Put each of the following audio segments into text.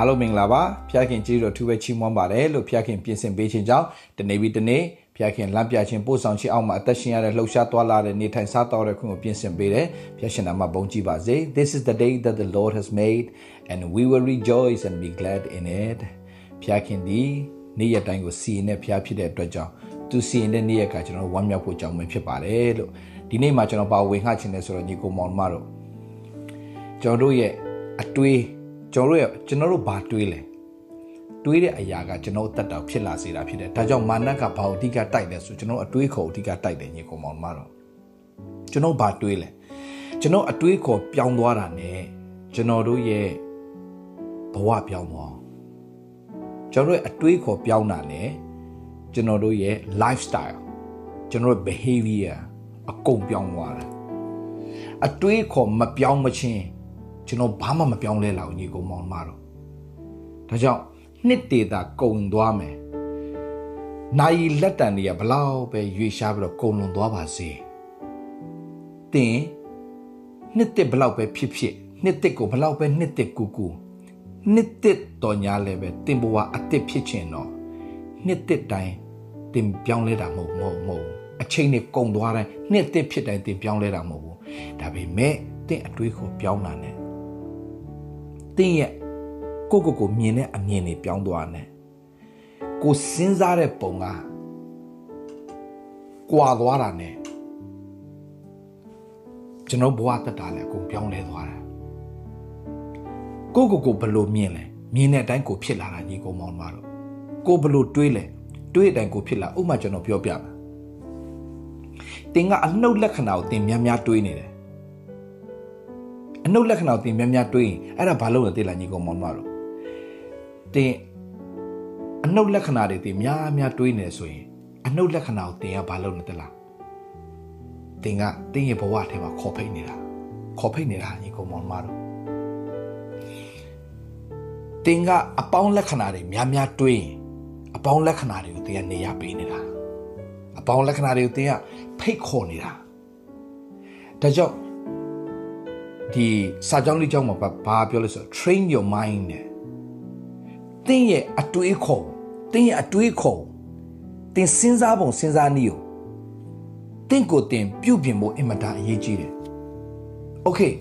အားလုံးမင်္ဂလာပါဖျားခင်ကျေးဇူးတော်ထူးပဲချီးမွမ်းပါတယ်လို့ဖျားခင်ပြင်ဆင်ပေးခြင်းကြောင့်တနေ့ပြီးတနေ့ဖျားခင်လမ်းပြခြင်းပို့ဆောင်ခြင်းအောက်မှာအသက်ရှင်ရတဲ့လှုပ်ရှားသွားလာတဲ့နေထိုင်စားတော်တဲ့ခွင့်ကိုပြင်ဆင်ပေးတယ်ဖျားရှင်နာမှာဘုန်းကြီးပါစေ This is the day that the Lord has made and we will rejoice and be glad in it ဖျားခင်ဒီနေ့ရက်တိုင်းကိုစီရင်တဲ့ဖျားဖြစ်တဲ့အတွက်ကြောင့်သူစီရင်တဲ့နေ့ရက်ကကျွန်တော်ဝမ်းမြောက်ဖို့ကြောင်းပဲဖြစ်ပါတယ်လို့ဒီနေ့မှာကျွန်တော်ပါဝင်ခခြင်းလဲဆိုတော့ညီကိုမောင်မတို့ကျွန်တော်တို့ရဲ့အတွေး ကျွန်တော်တို့ရဲ့ကျွန်တော်တို့ဘာတွေးလဲတွေးတဲ့အရာကကျွန်တော်အသက်တော်ဖြစ်လာစေတာဖြစ်တယ်ဒါကြောင့်မာနကဘာအဓိကတိုက်လဲဆိုကျွန်တော်အတွေးခေါ်အဓိကတိုက်တယ်ညီကောင်မောင်မတော်ကျွန်တော်ဘာတွေးလဲကျွန်တော်အတွေးခေါ်ပြောင်းသွားတာ ਨੇ ကျွန်တော်တို့ရဲ့ဘဝပြောင်းသွားကျွန်တော်ရဲ့အတွေးခေါ်ပြောင်းတာ ਨੇ ကျွန်တော်တို့ရဲ့ lifestyle ကျွန်တော်ရဲ့ behavior အကုန်ပြောင်းသွားတယ်အတွေးခေါ်မပြောင်းမချင်း ကျွန်တော်ဘာမှမပြောင်းလဲလောက်ညီကောင်မောင်မတော်ဒါကြောင့်နှစ်တေတာကုံသွားမယ်နိုင်လက်တန်တွေကဘလောက်ပဲရွေရှားပြီးတော့ကုံလွန်သွားပါစေတင်နှစ်တစ်ဘလောက်ပဲဖြစ်ဖြစ်နှစ်တစ်ကိုဘလောက်ပဲနှစ်တစ်ကူကူနှစ်တစ်တော်ညာလည်းပဲတင်ဘဝအစ်စ်ဖြစ်ခြင်းတော့နှစ်တစ်တိုင်းတင်ပြောင်းလဲတာမဟုတ်မဟုတ်မဟုတ်အချိန်နဲ့ကုံသွားတိုင်းနှစ်တစ်ဖြစ်တိုင်းတင်ပြောင်းလဲတာမဟုတ်ဘူးဒါပေမဲ့တင်အတွေးကိုပြောင်းတာ ਨੇ တင်းရဲ့ကိုကိုကိုမြင်တဲ့အမြင်တွေပြောင်းသွားတယ်ကိုစဉ်းစားတဲ့ပုံကကွာသွားတာ ਨੇ ကျွန်တော်ဘဝတက်တာလဲအကုန်ပြောင်းလဲသွားတာကိုကိုကိုဘလို့မြင်လဲမြင်တဲ့အတိုင်းကိုဖြစ်လာတာညီကောင်မောင်မတို့ကိုဘလို့တွေးလဲတွေးတဲ့အတိုင်းကိုဖြစ်လာဥမာကျွန်တော်ပြောပြမယ်တင်ကအနှုတ်လက္ခဏာကိုတင်များများတွေးနေတယ် အနှုတ်လက္ခဏာကိုတင်များများတွေးရင်အဲ့ဒါဘာလို့လဲသိလားညီကောင်မောင်မတို့တင်အနှုတ်လက္ခဏာတွေတင်များများတွေးနေဆိုရင်အနှုတ်လက္ခဏာကိုတင်ကဘာလို့လဲသိလားတင်ကတင်းရဲ့ဘဝထဲမှာခေါ်ဖိတ်နေတာခေါ်ဖိတ်နေတာညီကောင်မောင်မတို့တင်ကအပေါင်းလက္ခဏာတွေများများတွေးရင်အပေါင်းလက္ခဏာတွေကိုတင်ကနေရပေးနေတာအပေါင်းလက္ခဏာတွေကိုတင်ကဖိတ်ခေါ်နေတာဒါကြောင့် ဒီစာကြောင်းလေးကြောင်းမှာဘာပြောလဲဆို train your mind နဲ့တင်းရဲ့အတွေးခေါ်တင်းရဲ့အတွေးခေါ်တင်းစဉ်းစားပုံစဉ်းစားနည်းကိုတင်းကိုတင်ပြုတ်ပြင်ဖို့အင်မတန်အရေးကြီးတယ်။ Okay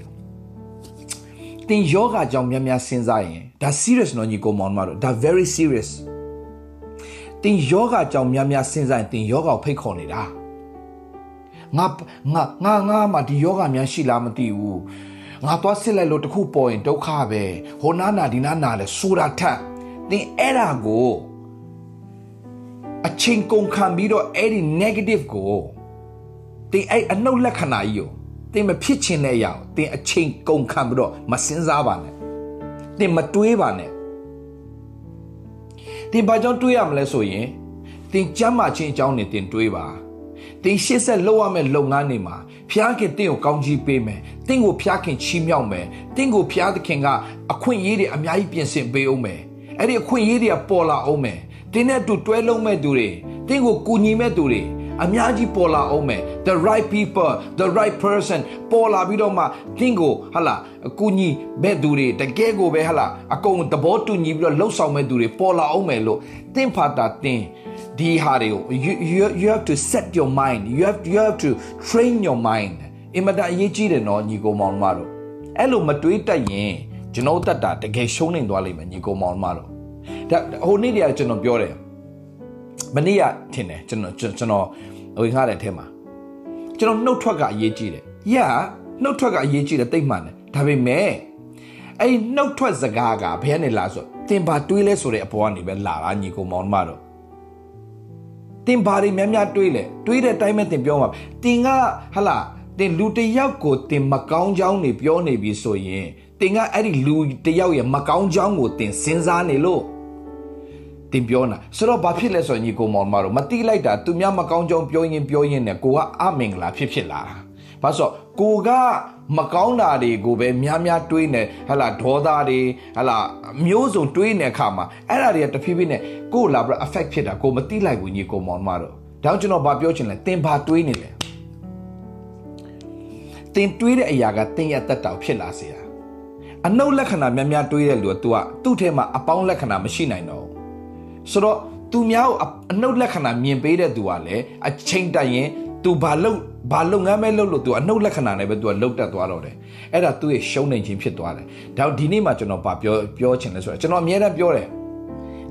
တင်းယောဂကြောင့်များများစဉ်းစားရင်ဒါ serious နော်ညီကိုမောင်မတို့ဒါ very serious တင်းယောဂကြောင့်များများစဉ်းစားရင်တင်းယောဂကိုဖိတ်ခေါ်နေတာငါငါငါငါမှဒီယောဂများရှိလားမသိဘူး ငါသွားစစ်လိုက်လို့တခုပေါ်ရင်ဒုက္ခပဲဟိုနာနာဒီနာနာလဲဆိုတာထက်သင်အဲ့ဒါကိုအချင်းကုန်ခံပြီးတော့အဲ့ဒီ negative ကိုသင်အဲ့အနှုတ်လက္ခဏာကြီးကိုသင်မဖြစ်ချင်တဲ့အရာကိုသင်အချင်းကုန်ခံပြီးတော့မစင်စားပါနဲ့သင်မတွေးပါနဲ့သင်ဘာကြောင့်တွေးရမလဲဆိုရင်သင်ကြမ်းမာခြင်းအကြောင်းနဲ့သင်တွေးပါသင်ရှေ့ဆက်လုပ်ရမယ့်လုပ်ငန်းတွေမှာ ဖျားခင်တင့်ကိုကောင်းချီးပေးမယ်တင့်ကိုဖျားခင်ချီးမြှောက်မယ်တင့်ကိုဖျားသခင်ကအခွင့်အရေးတွေအများကြီးပြင်ဆင်ပေးအောင်မယ်အဲ့ဒီအခွင့်အရေးတွေကပေါ်လာအောင်မယ်တင်းနဲ့တူတွဲလုံးမဲ့သူတွေတင်းကိုကူညီမဲ့သူတွေအများကြီးပေါ်လာအောင်မယ် the right people the right person ပေါ်လာပြီးတော့မှတင်းကိုဟာလာအကူညီမဲ့သူတွေတကယ်ကိုပဲဟာလာအကုန်သဘောတူညီပြီးတော့လှုပ်ဆောင်မဲ့သူတွေပေါ်လာအောင်မယ်လို့တင်းဖာတာတင်း ဒီဟာတွေကို you, you you have to set your mind you have you have to train your mind အင်မတန်အရေးကြီးတယ်နော်ညီကိုမောင်မတို့အဲ့လိုမတွေးတတ်ရင်ကျွန်တော်တတ်တာတကယ်ရှုံးနေသွားလိမ့်မယ်ညီကိုမောင်မတို့ဒါဟိုနေ့တည်းကကျွန်တော်ပြောတယ်မနေ့ကထင်တယ်ကျွန်တော်ကျွန်တော်ဝင်ခါတဲ့အထက်မှာကျွန်တော်နှုတ်ထွက်ကအရေးကြီးတယ်။ယာနှုတ်ထွက်ကအရေးကြီးတယ်တိတ်မှန်တယ်။ဒါပေမဲ့အဲ့နှုတ်ထွက်စကားကဘယ်ကနေလာဆိုတင်ပါတွေးလဲဆိုတဲ့အပေါ်ကနေပဲလာတာညီကိုမောင်မတို့ တင်ပါတွေများများတွေးလဲတွေးတဲ့အတိုင်းပဲတင်ပြောမှာတင်ကဟလာတင်လူတယောက်ကိုတင်မကောင်းကြောင်းနေပြောနေပြီဆိုရင်တင်ကအဲ့ဒီလူတယောက်ရဲ့မကောင်းကြောင်းကိုတင်စဉ်းစားနေလို့တင်ပြောနာဆိုတော့ဘာဖြစ်လဲဆိုရင်ညီကိုမောင်မတို့မတိလိုက်တာသူများမကောင်းကြောင်းပြောရင်ပြောရင်နဲ့ကိုကအမင်္ဂလာဖြစ်ဖြစ်လာတာ ဘာဆိုကိုကမကောင်းတာတွေကိုပဲများများတွေးနေဟလာဒေါသတွေဟလာမျိုးစုံတွေးနေအခါမှာအဲ့ဒါတွေကတဖြည်းဖြည်းနဲ့ကိုလာပြီး affect ဖြစ်တာကိုမတိလိုက်ဘူးညီကိုမောင်မတို့ဒါကြောင့်ကျွန်တော်ဗာပြောချင်လဲတင်ဘာတွေးနေလဲတင်တွေးတဲ့အရာကတင်ရတက်တောက်ဖြစ်လာစေတာအနှုတ်လက္ခဏာများများတွေးတဲ့လူက तू ကသူ့ထဲမှာအပေါင်းလက္ခဏာမရှိနိုင်တော့ဘူးဆိုတော့သူများကိုအနှုတ်လက္ခဏာမြင်ပေးတဲ့သူကလည်းအချိန်တန်ရင် သူဘာလုပ်ဘာလုပ်ငန်းမဲ့လုပ်လို့သူအနှုတ်လက္ခဏာနဲ့ပဲသူကလုပ်တတ်သွားတော့တယ်အဲ့ဒါသူ့ရဲ့ရှုံးနေခြင်းဖြစ်သွားတယ်ဒါဒီနေ့မှာကျွန်တော်ဗာပြောပြောချင်လဲဆိုတော့ကျွန်တော်အများအားပြောတယ်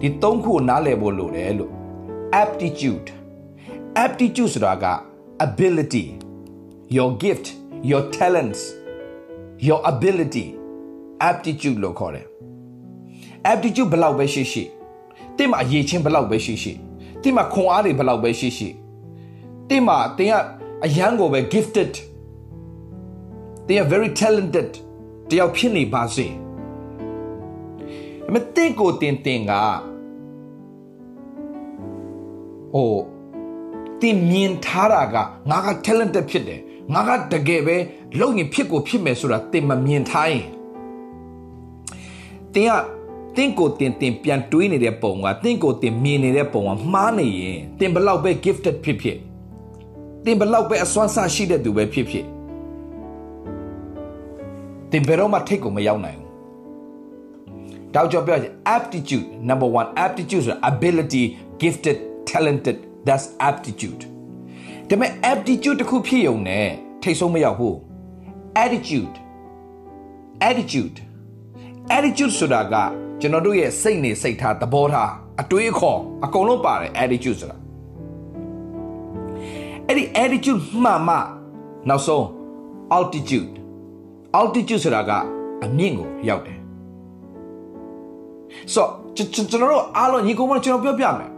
ဒီ၃ခုကိုနားလည်ဖို့လိုတယ်လို့ aptitude aptitude ဆိုတာက ability your gift your talents your ability aptitude လို့ခေါ်တယ် aptitude ဘယ်လောက်ပဲရှိရှိတင့်မှာအရေးချင်းဘယ်လောက်ပဲရှိရှိတင့်မှာခွန်အားတွေဘယ်လောက်ပဲရှိရှိ တင်းမှာတင်းကအရန်ကိုပဲ gifted တင်းက very talented တယောက်ဖြစ်နေပါစေမတင်းကိုတင်တင်ကဟိုတင်မြင်ထားတာကငါက talented ဖြစ်တယ်ငါကတကယ်ပဲလုံရင်ဖြစ်ကိုဖြစ်မယ်ဆိုတာတင်မမြင်ထားရင်တင်ကတင့်ကိုတင်တင်ပြန်တွေးနေတဲ့ပုံကတင့်ကိုတင်မြင်နေတဲ့ပုံကမှားနေရင်တင်ဘလောက်ပဲ gifted ဖြစ်ဖြစ် တင်ဘလောက်ပဲအစွမ်းစားရှိတဲ့သူပဲဖြစ်ဖြစ်တင်ဘယ်တော့မှထိတ်ကိုမရောက်နိုင်ဘူးတောက်ကြောပြောချင် aptitude number 1 aptitude ဆိုတာ ability gifted talented that's aptitude ဒါပေမဲ့ aptitude တစ်ခုဖြစ်ုံနဲ့ထိတ်ဆုံးမရောက်ဘူး attitude attitude attitude ဆိုတာကကျွန်တော်တို့ရဲ့စိတ်နေစိတ်ထားသဘောထားအတွေးအခေါ်အကုန်လုံးပါတယ် attitude ဆိုတာ အဲ့ဒီ attitude မှမှနောက်ဆုံး altitude altitude ဆိုတာကအမြင့်ကိုရောက်တယ်ဆိုကျွန်တော်တို့အားလုံးညီကောင်မကျွန်တော်ပြောပြမယ်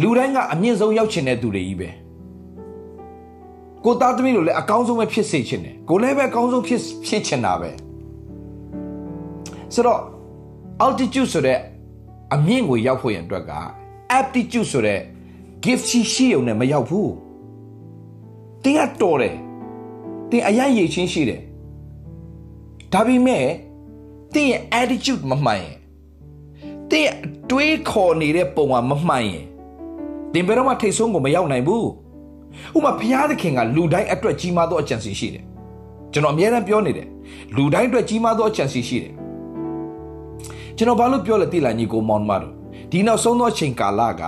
လူတိုင်းကအမြင့်ဆုံးရောက်ချင်တဲ့သူတွေကြီးပဲကိုသားသမီးတို့လည်းအကောင်းဆုံးပဲဖြစ်စေချင်တယ်ကိုလည်းပဲအကောင်းဆုံးဖြစ်ဖြစ်ချင်တာပဲဆိုတော့ altitude ဆိုတဲ့အမြင့်ကိုရောက်ဖို့ရန်အတွက်က aptitude ဆိုတဲ့ gift ရှိရှိုံနဲ့မရောက်ဘူး တင်းကတော်တယ်တင်းအရန်ရည်ချင်းရှိတယ်ဒါပေမဲ့တင်းရဲ့ attitude မမှန်ရင်တင်းတွေးခေါ်နေတဲ့ပုံကမမှန်ရင်တင်ဘယ်တော့မှထိတ်ဆုံးကိုမရောက်နိုင်ဘူးဥမာဘုရားသခင်ကလူတိုင်းအတွက်ကြီးမားသောအကြံစီရှိတယ်ကျွန်တော်အများအားပြောနေတယ်လူတိုင်းအတွက်ကြီးမားသောအကြံစီရှိတယ်ကျွန်တော်ဘာလို့ပြောလဲသိလားညီကိုမောင်မတို့ဒီနောက်ဆုံးသောအချိန်ကာလက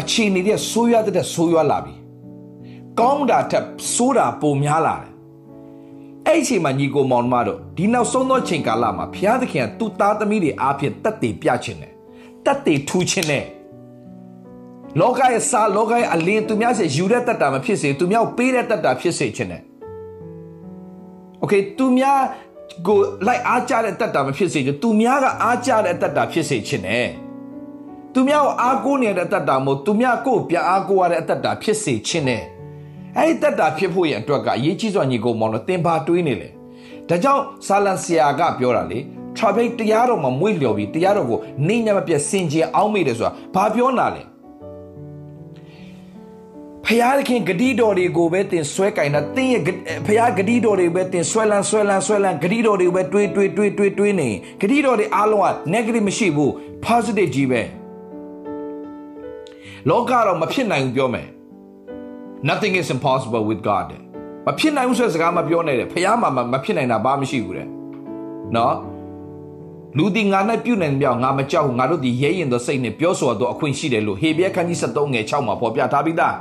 အခြေအနေတွေဆိုးရွားတဲ့ဆိုးရွားလာပြီ ကောင်းတာထက်ဆိုးတာပိုများလာတယ်အဲ့ဒီအချိန်မှာညီကိုမောင်မတို့ဒီနောက်ဆုံးသောအချိန်ကာလမှာဘုရားသခင်ကသူ့သားသမီးတွေအားဖြင့်တက်တည်ပြခြင်းတယ်တက်တည်ထူခြင်းတယ်လောကရဲ့စာလောကရဲ့အလင်းသူများစီယူတဲ့တတ်တာမဖြစ်စေသူများပေးတဲ့တတ်တာဖြစ်စေခြင်းနဲ့โอเคသူများကိုလိုက်အားကြတဲ့တတ်တာမဖြစ်စေချင်သူများကအားကြတဲ့တတ်တာဖြစ်စေခြင်းနဲ့သူများကိုအားကိုးနေတဲ့တတ်တာမို့သူများကိုပြန်အားကိုးရတဲ့အတ္တတာဖြစ်စေခြင်းနဲ့ အဲ့ဒီတတ်တာဖြစ်ဖို့ရန်အတွက်ကအရေးကြီးစွာညီကိုမောင်လို့သင်ပါတွေးနေလေဒါကြောင့်ဆာလန်ဆီယာကပြောတာလေ traffic တရားတော်မှာမွေ့လျော်ပြီးတရားတော်ကိုနေညမပြတ်စင်ကြယ်အောင်မိတယ်ဆိုတာဘာပြောနာလဲဖျားသခင်ဂတိတော်တွေကိုပဲတင်ဆွဲကင်တာတင်းရဲ့ဖျားဂတိတော်တွေပဲတင်ဆွဲလန်းဆွဲလန်းဆွဲလန်းဂတိတော်တွေပဲတွေးတွေးတွေးတွေးတွေးနေဂတိတော်တွေအားလုံးက negative မရှိဘူး positive ကြီးပဲလောကတော့မဖြစ်နိုင်ဘူးပြောမယ် nothing is impossible with god မဖြစ်နိုင်ဘူးဆိုတဲ့စကားမပြောနဲ့ဖျားမှာမဖြစ်နိုင်တာဘာမှမရှိဘူးတဲ့နော်လူဒီငါနဲ့ပြုနိုင်ပြောင်းငါမကြောက်ငါတို့ဒီရဲရင်သောစိတ်နဲ့ပြောဆိုတော့အခွင့်ရှိတယ်လို့ဟေဘရဲခန်းကြီး73ငယ်6မှာဖော်ပြထားပြီးသား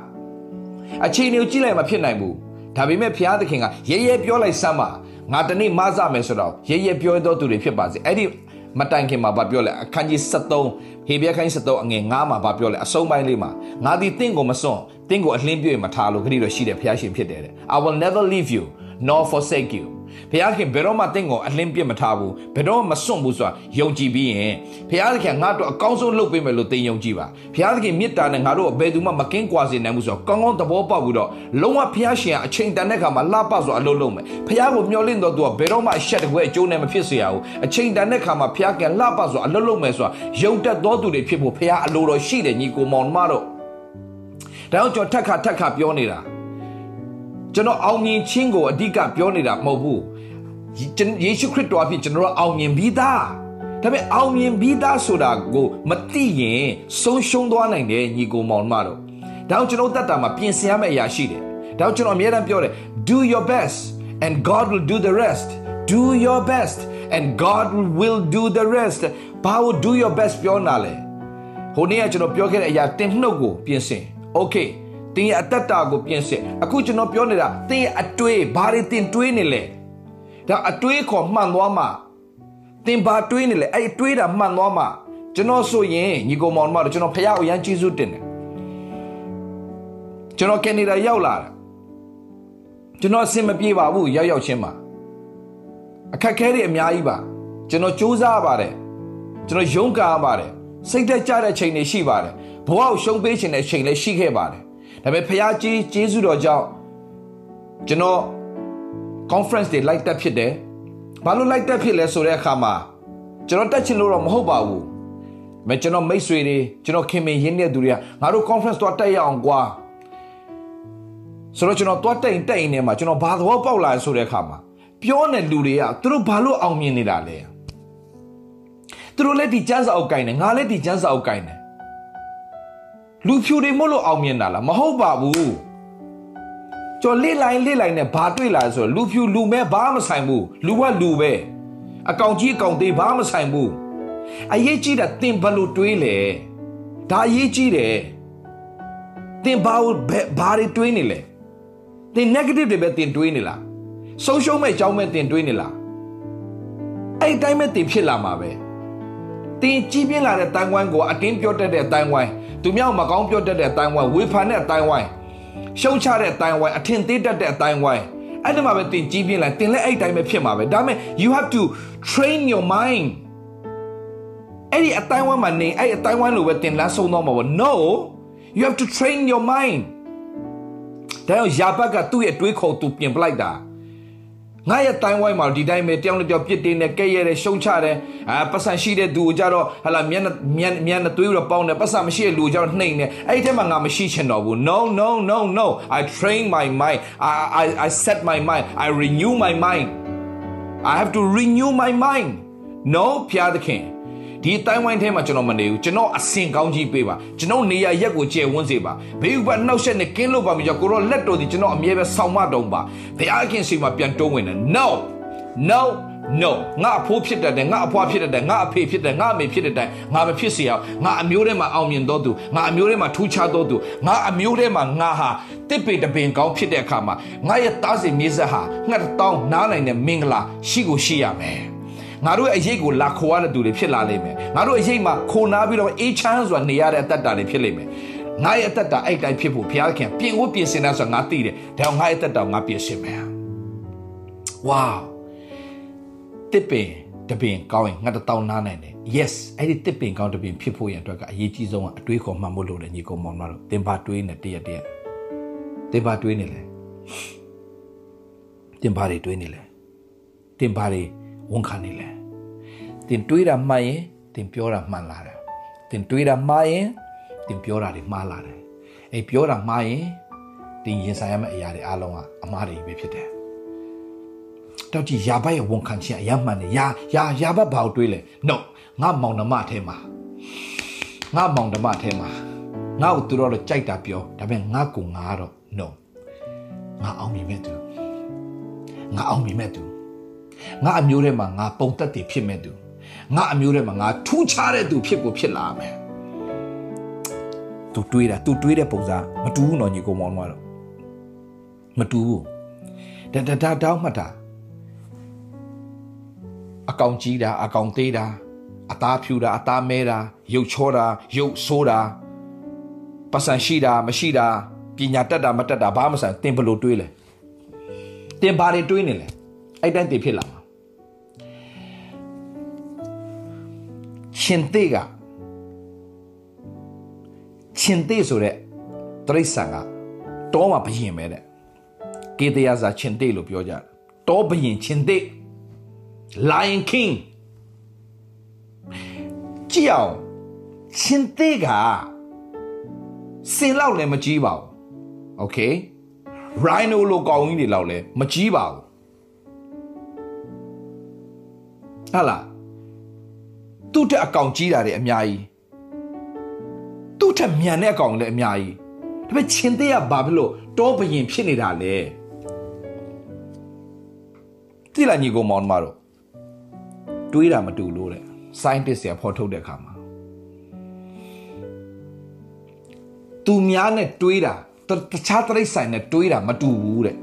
အခြေအနေကိုကြည့်လိုက်မှဖြစ်နိုင်ဘူးဒါပေမဲ့ဘုရားသခင်ကရဲရဲပြောလိုက်စမ်းပါငါတနေ့မဆမယ်ဆိုတော့ရဲရဲပြောတော့သူတွေဖြစ်ပါစေအဲ့ဒီ မတိုင်ခင်မှာဗာပြောလဲအခန်းကြီး73ဟေဘရဲခန်းကြီး73အငယ်9မှာဗာပြောလဲအဆုံးပိုင်းလေးမှာငါဒီတင့်ကိုမစွန့်တင့်ကိုအလင်းပြည့်မထားလို့ခရီးတော့ရှိတယ်ဘုရားရှင်ဖြစ်တယ်တဲ့ I will never leave you nor forsake you ဘုရားခင်ဘယ်တော့မှတင့်ကိုအလင်းပြစ်မထားဘူးဘယ်တော့မှစွန့်ဘူးဆိုတာယုံကြည်ပြီးရင်ဘုရားခင်ငါတို့အကောင်းဆုံးလုပ်ပေးမယ်လို့တင်ယုံကြည်ပါဘုရားခင်မေတ္တာနဲ့ငါတို့ဘယ်သူမှမကင်းကွာစေနိုင်ဘူးဆိုတော့ကောင်းကောင်းသဘောပေါက်ပြီးတော့လုံးဝဘုရားရှင်ကအချိန်တန်တဲ့ခါမှာလှပဆိုအလုပ်လုပ်မယ်ဘုရားကိုမျှော်လင့်တော့သူကဘယ်တော့မှအဆက်တကွဲအကျိုးနဲ့မဖြစ်စေရဘူးအချိန်တန်တဲ့ခါမှာဘုရားခင်လှပဆိုအလုပ်လုပ်မယ်ဆိုတာယုံတတ်သောသူတွေဖြစ်ဖို့ဘုရားအလိုတော်ရှိတယ်ညီကိုမောင်မတို့ဒါကြောင့်ကျွန်တော်ထက်ခါထက်ခါပြောနေတာ ကျွန်တော်အောင်မြင်ခြင်းကိုအဓိကပြောနေတာမဟုတ်ဘူးယေရှုခရစ်တော်အဖြစ်ကျွန်တော်အောင်မြင်ပြီးသားဒါပေမဲ့အောင်မြင်ပြီးသားဆိုတာကိုမသိရင်ဆုံးရှုံးသွားနိုင်တယ်ညီကိုမောင်မတို့ဒါကြောင့်ကျွန်တော်တတ်တာမှာပြင်ဆင်ရမယ့်အရာရှိတယ်ဒါကြောင့်ကျွန်တော်အမြဲတမ်းပြောတယ် do your best and God will do the rest do your best and God will do the rest ဘာလို့ do your best ပြောနာလဲဟိုနေ့ကကျွန်တော်ပြောခဲ့တဲ့အရာတင်နှုတ်ကိုပြင်ဆင် okay တင်ရဲ့အတ္တတာကိုပြင်ဆင်အခုကျွန်တော်ပြောနေတာတင်ရဲ့အတွေးဘာတွေတင်တွေးနေလဲဒါအတွေးခေါ်မှန်သွားမှာတင်ဘာတွေးနေလဲအဲ့တွေးတာမှန်သွားမှာကျွန်တော်ဆိုရင်ညီကောင်မောင်တို့ကျွန်တော်ဖះကိုရမ်းကျေးဇူးတင်တယ်ကျွန်တော်ကနေဒါရောက်လာတာကျွန်တော်အဆင်မပြေပါဘူးရောက်ရောက်ချင်းမှာအခက်ခဲတွေအများကြီးပါကျွန်တော်စူးစမ်းပါတယ်ကျွန်တော်ရုန်းကန်ပါတယ်စိတ်သက်ကြတဲ့ချိန်တွေရှိပါတယ်ဘဝကိုရှုံးပေးခြင်းတဲ့ချိန်လည်းရှိခဲ့ပါတယ် ဒါပေမဲ့ဖះကြီးကျေးဇူးတော်ကြောင့်ကျွန်တော် conference တွေလိုက်တက်ဖြစ်တယ်ဘာလို့လိုက်တက်ဖြစ်လဲဆိုတဲ့အခါမှာကျွန်တော်တက်ချင်လို့တော့မဟုတ်ပါဘူးမကျွန်တော်မိတ်ဆွေတွေကျွန်တော်ခင်မင်းရင်းတဲ့သူတွေကငါတို့ conference တော့တက်ရအောင်ကွာဆိုတော့ကျွန်တော်တွားတိတ်တိတ်နေမှာကျွန်တော်ဘာသဘောပေါက်လာဆိုတဲ့အခါမှာပြောနေလူတွေကသူတို့ဘာလို့အောင်မြင်နေတာလဲသူတို့လည်းဒီကျန်းစာအုပ်ကိုင်းတယ်ငါလည်းဒီကျန်းစာအုပ်ကိုင်းတယ် လူဖြူတွေမို့လို့အောင်မြင်တာလားမဟုတ်ပါဘူးကျော်လေးလိုက်လေးလိုက်နဲ့ဘာတွေ့လာဆိုတော့လူဖြူလူမဲဘာမဆိုင်ဘူးလူကလူပဲအကောင်ကြီးအကောင်သေးဘာမဆိုင်ဘူးအရေးကြီးတာတင်ဘလို့တွေးလေဒါအရေးကြီးတယ်တင်ဘာဘာတွေတွေးနေလဲသင် negative တွေပဲသင်တွေးနေလားဆုံးရှုံးမဲ့အကြောင်းပဲသင်တွေးနေလားအဲ့အတိုင်းပဲသင်ဖြစ်လာမှာပဲ သင်ကြီးပြင်းလာတဲ့တန်ဝိုင်းကိုအတင်းပြောတတ်တဲ့တန်ဝိုင်းသူများမကောင်းပြောတတ်တဲ့တန်ဝိုင်းဝေဖန်တဲ့တန်ဝိုင်းရှုံချတဲ့တန်ဝိုင်းအထင်သေးတတ်တဲ့တန်ဝိုင်းအဲ့ဒီမှာပဲသင်ကြီးပြင်းလာသင်လည်းအဲ့အတိုင်းပဲဖြစ်မှာပဲဒါပေမဲ့ you have to train your mind အဲ့ဒီအတိုင်းဝိုင်းမှာနေအဲ့အတိုင်းဝိုင်းလိုပဲသင်လမ်းဆုံးတော့မှာပေါ့ no you have to train your mind ဒါကြောင့်ယာဘတ်ကသူ့ရဲ့တွေးခေါ်သူပြင်ပလိုက်တာ ငါရဲ့တိုင်းဝိုင်းမှာဒီတိုင်းပဲတယောက်နဲ့တယောက်ပြစ်တင်နဲ့ကဲ့ရဲ့တဲ့ရှုံချတယ်အာပတ်စံရှိတဲ့သူကိုကြတော့ဟလာမျက်နှာမျက်မျက်နှာသွေးတော့ပေါင်းတယ်ပတ်စံမရှိတဲ့လူကိုကြတော့နှိမ်တယ်အဲ့ဒီထဲမှာငါမရှိချင်တော့ဘူး no no no no i train my mind i i i set my mind i renew my mind i have to renew my mind no ဖျားသခင် ဒီတိုင်းဝိုင်းထဲမှာကျွန်တော်မနေဘူးကျွန်တော်အစင်ကောင်းကြီးပေးပါကျွန်တော်နေရရက်ကိုကျယ်ဝန်းစေပါဘေးဥပနှောက်ရှက်နဲ့ကင်းလို့ပါပြီကြောင့်ကိုရောလက်တော်ဒီကျွန်တော်အမြဲပဲဆောင်းမတုံပါဘုရားခင်စီမှာပြန်တုံးဝင်တယ် no no no ငါအဖိုးဖြစ်တတ်တယ်ငါအဖွားဖြစ်တတ်တယ်ငါအဖေဖြစ်တယ်ငါအမေဖြစ်တဲ့တိုင်ငါမဖြစ်စေအောင်ငါအမျိုးထဲမှာအောင်မြင်တော်သူငါအမျိုးထဲမှာထူးခြားတော်သူငါအမျိုးထဲမှာငါဟာတစ်ပေတပင်ကောင်းဖြစ်တဲ့အခါမှာငါရဲ့သားစဉ်မြေဆက်ဟာငါတောင်းနားနိုင်တဲ့မင်္ဂလာရှိကိုရှိရမယ် ငါတို့ရဲ့အရေးကိုလာခေါ်ရတဲ့သူတွေဖြစ်လာလိမ့်မယ်ငါတို့အရေးမှာခိုနာပြီးတော့အေးချမ်းစွာနေရတဲ့အတ္တတာတွေဖြစ်လိမ့်မယ်ငါရဲ့အတ္တတာအဲ့တိုင်းဖြစ်ဖို့ဘုရားခင်ပြင်ဖို့ပြင်ဆင်တာဆိုတာငါသိတယ်ဒါကြောင့်ငါရဲ့အတ္တတာကိုငါပြင်ဆင်မယ်ဝါတစ်ပင်တပင်ကောင်းရင်ငါတတောင်းနားနိုင်တယ် yes အဲ့ဒီတစ်ပင်ကောင်းတပင်ဖြစ်ဖို့ရန်အတွက်ကအရေးကြီးဆုံးကအတွေးခေါ်မှတ်ဖို့လိုတယ်ညီကောင်မောင်တို့သင်ပါတွေးနေတရက်တရက်သင်ပါတွေးနေလေသင်ပါတွေတွေးနေလေသင်ပါတွေ ဝန်ခံနေလဲတင်တွေးတာမှန်ရင်တင်ပြောတာမှန်လာတယ်တင်တွေးတာမှားရင်တင်ပြောတာတွေမှားလာတယ်အဲ့ပြောတာမှားရင်တင်ရင်ဆိုင်ရမယ့်အရာတွေအားလုံးကအမှားတွေပဲဖြစ်တယ်တော့ဒီယာဘတ်ရဲ့ဝန်ခံခြင်းအယမှန်တယ်ယာယာယာဘတ်ဘာကိုတွေးလဲ no ငါမောင်နှမထဲမှာငါမောင်နှမထဲမှာငါ့ကိုသူတို့တော့ကြိုက်တာပြောဒါပေမဲ့ငါ့ကိုငါတော့ no ငါအောင်မြင်မဲ့သူငါအောင်မြင်မဲ့သူ ငါအမျိုးထဲမှာငါပုံသက်တည်ဖြစ်မဲ့သူငါအမျိုးထဲမှာငါထူးခြားတဲ့သူဖြစ်ကိုဖြစ်လာမယ်သူတွေးတာသူတွေးတဲ့ပုံစံမတူဘူးနော်ညီကောင်မောင်တို့မတူဘူးဒါဒါဒါတောင်းမှတ်တာအကောင်ကြီးတာအကောင်သေးတာအသားဖြူတာအသားမဲတာရုပ်ချောတာရုပ်ဆိုးတာပတ်စံရှိတာမရှိတာပညာတတ်တာမတတ်တာဘာမှမဆိုင်တင်ဘလို့တွေးလဲတင်ဘာတွေတွေးနေလဲ အဲ့တိုင်းတင်ဖြစ်လာမှာရှင်သေးကရှင်သေးဆိုတဲ့တရိษံကတောမှာဘယင်ပဲတဲ့ကေတရာဇာရှင်သေးလို့ပြောကြတယ်တောဘယင်ရှင်သေး Lion King ကြည့်အောင်ရှင်သေးကစင်လောက်လည်းမကြီးပါဘူး Okay Rhino လိုကောင်းကြီးတွေလောက်လည်းမကြီးပါဘူး ဟာလားသူ့တက်အကောင်ကြီးတာတွေအများကြီးသူ့ထက်မြန်တဲ့အကောင်လည်းအများကြီးဒါပေမဲ့ချင်းသေးကဘာဖြစ်လို့တောဘရင်ဖြစ်နေတာလဲတတိလာညီကောင်မောင်မတို့တွေးတာမတူလို့တဲ့ scientist တွေဖော်ထုတ်တဲ့အခါမှာသူများနဲ့တွေးတာတခြားတရိတ်ဆိုင်နဲ့တွေးတာမတူဘူးတဲ့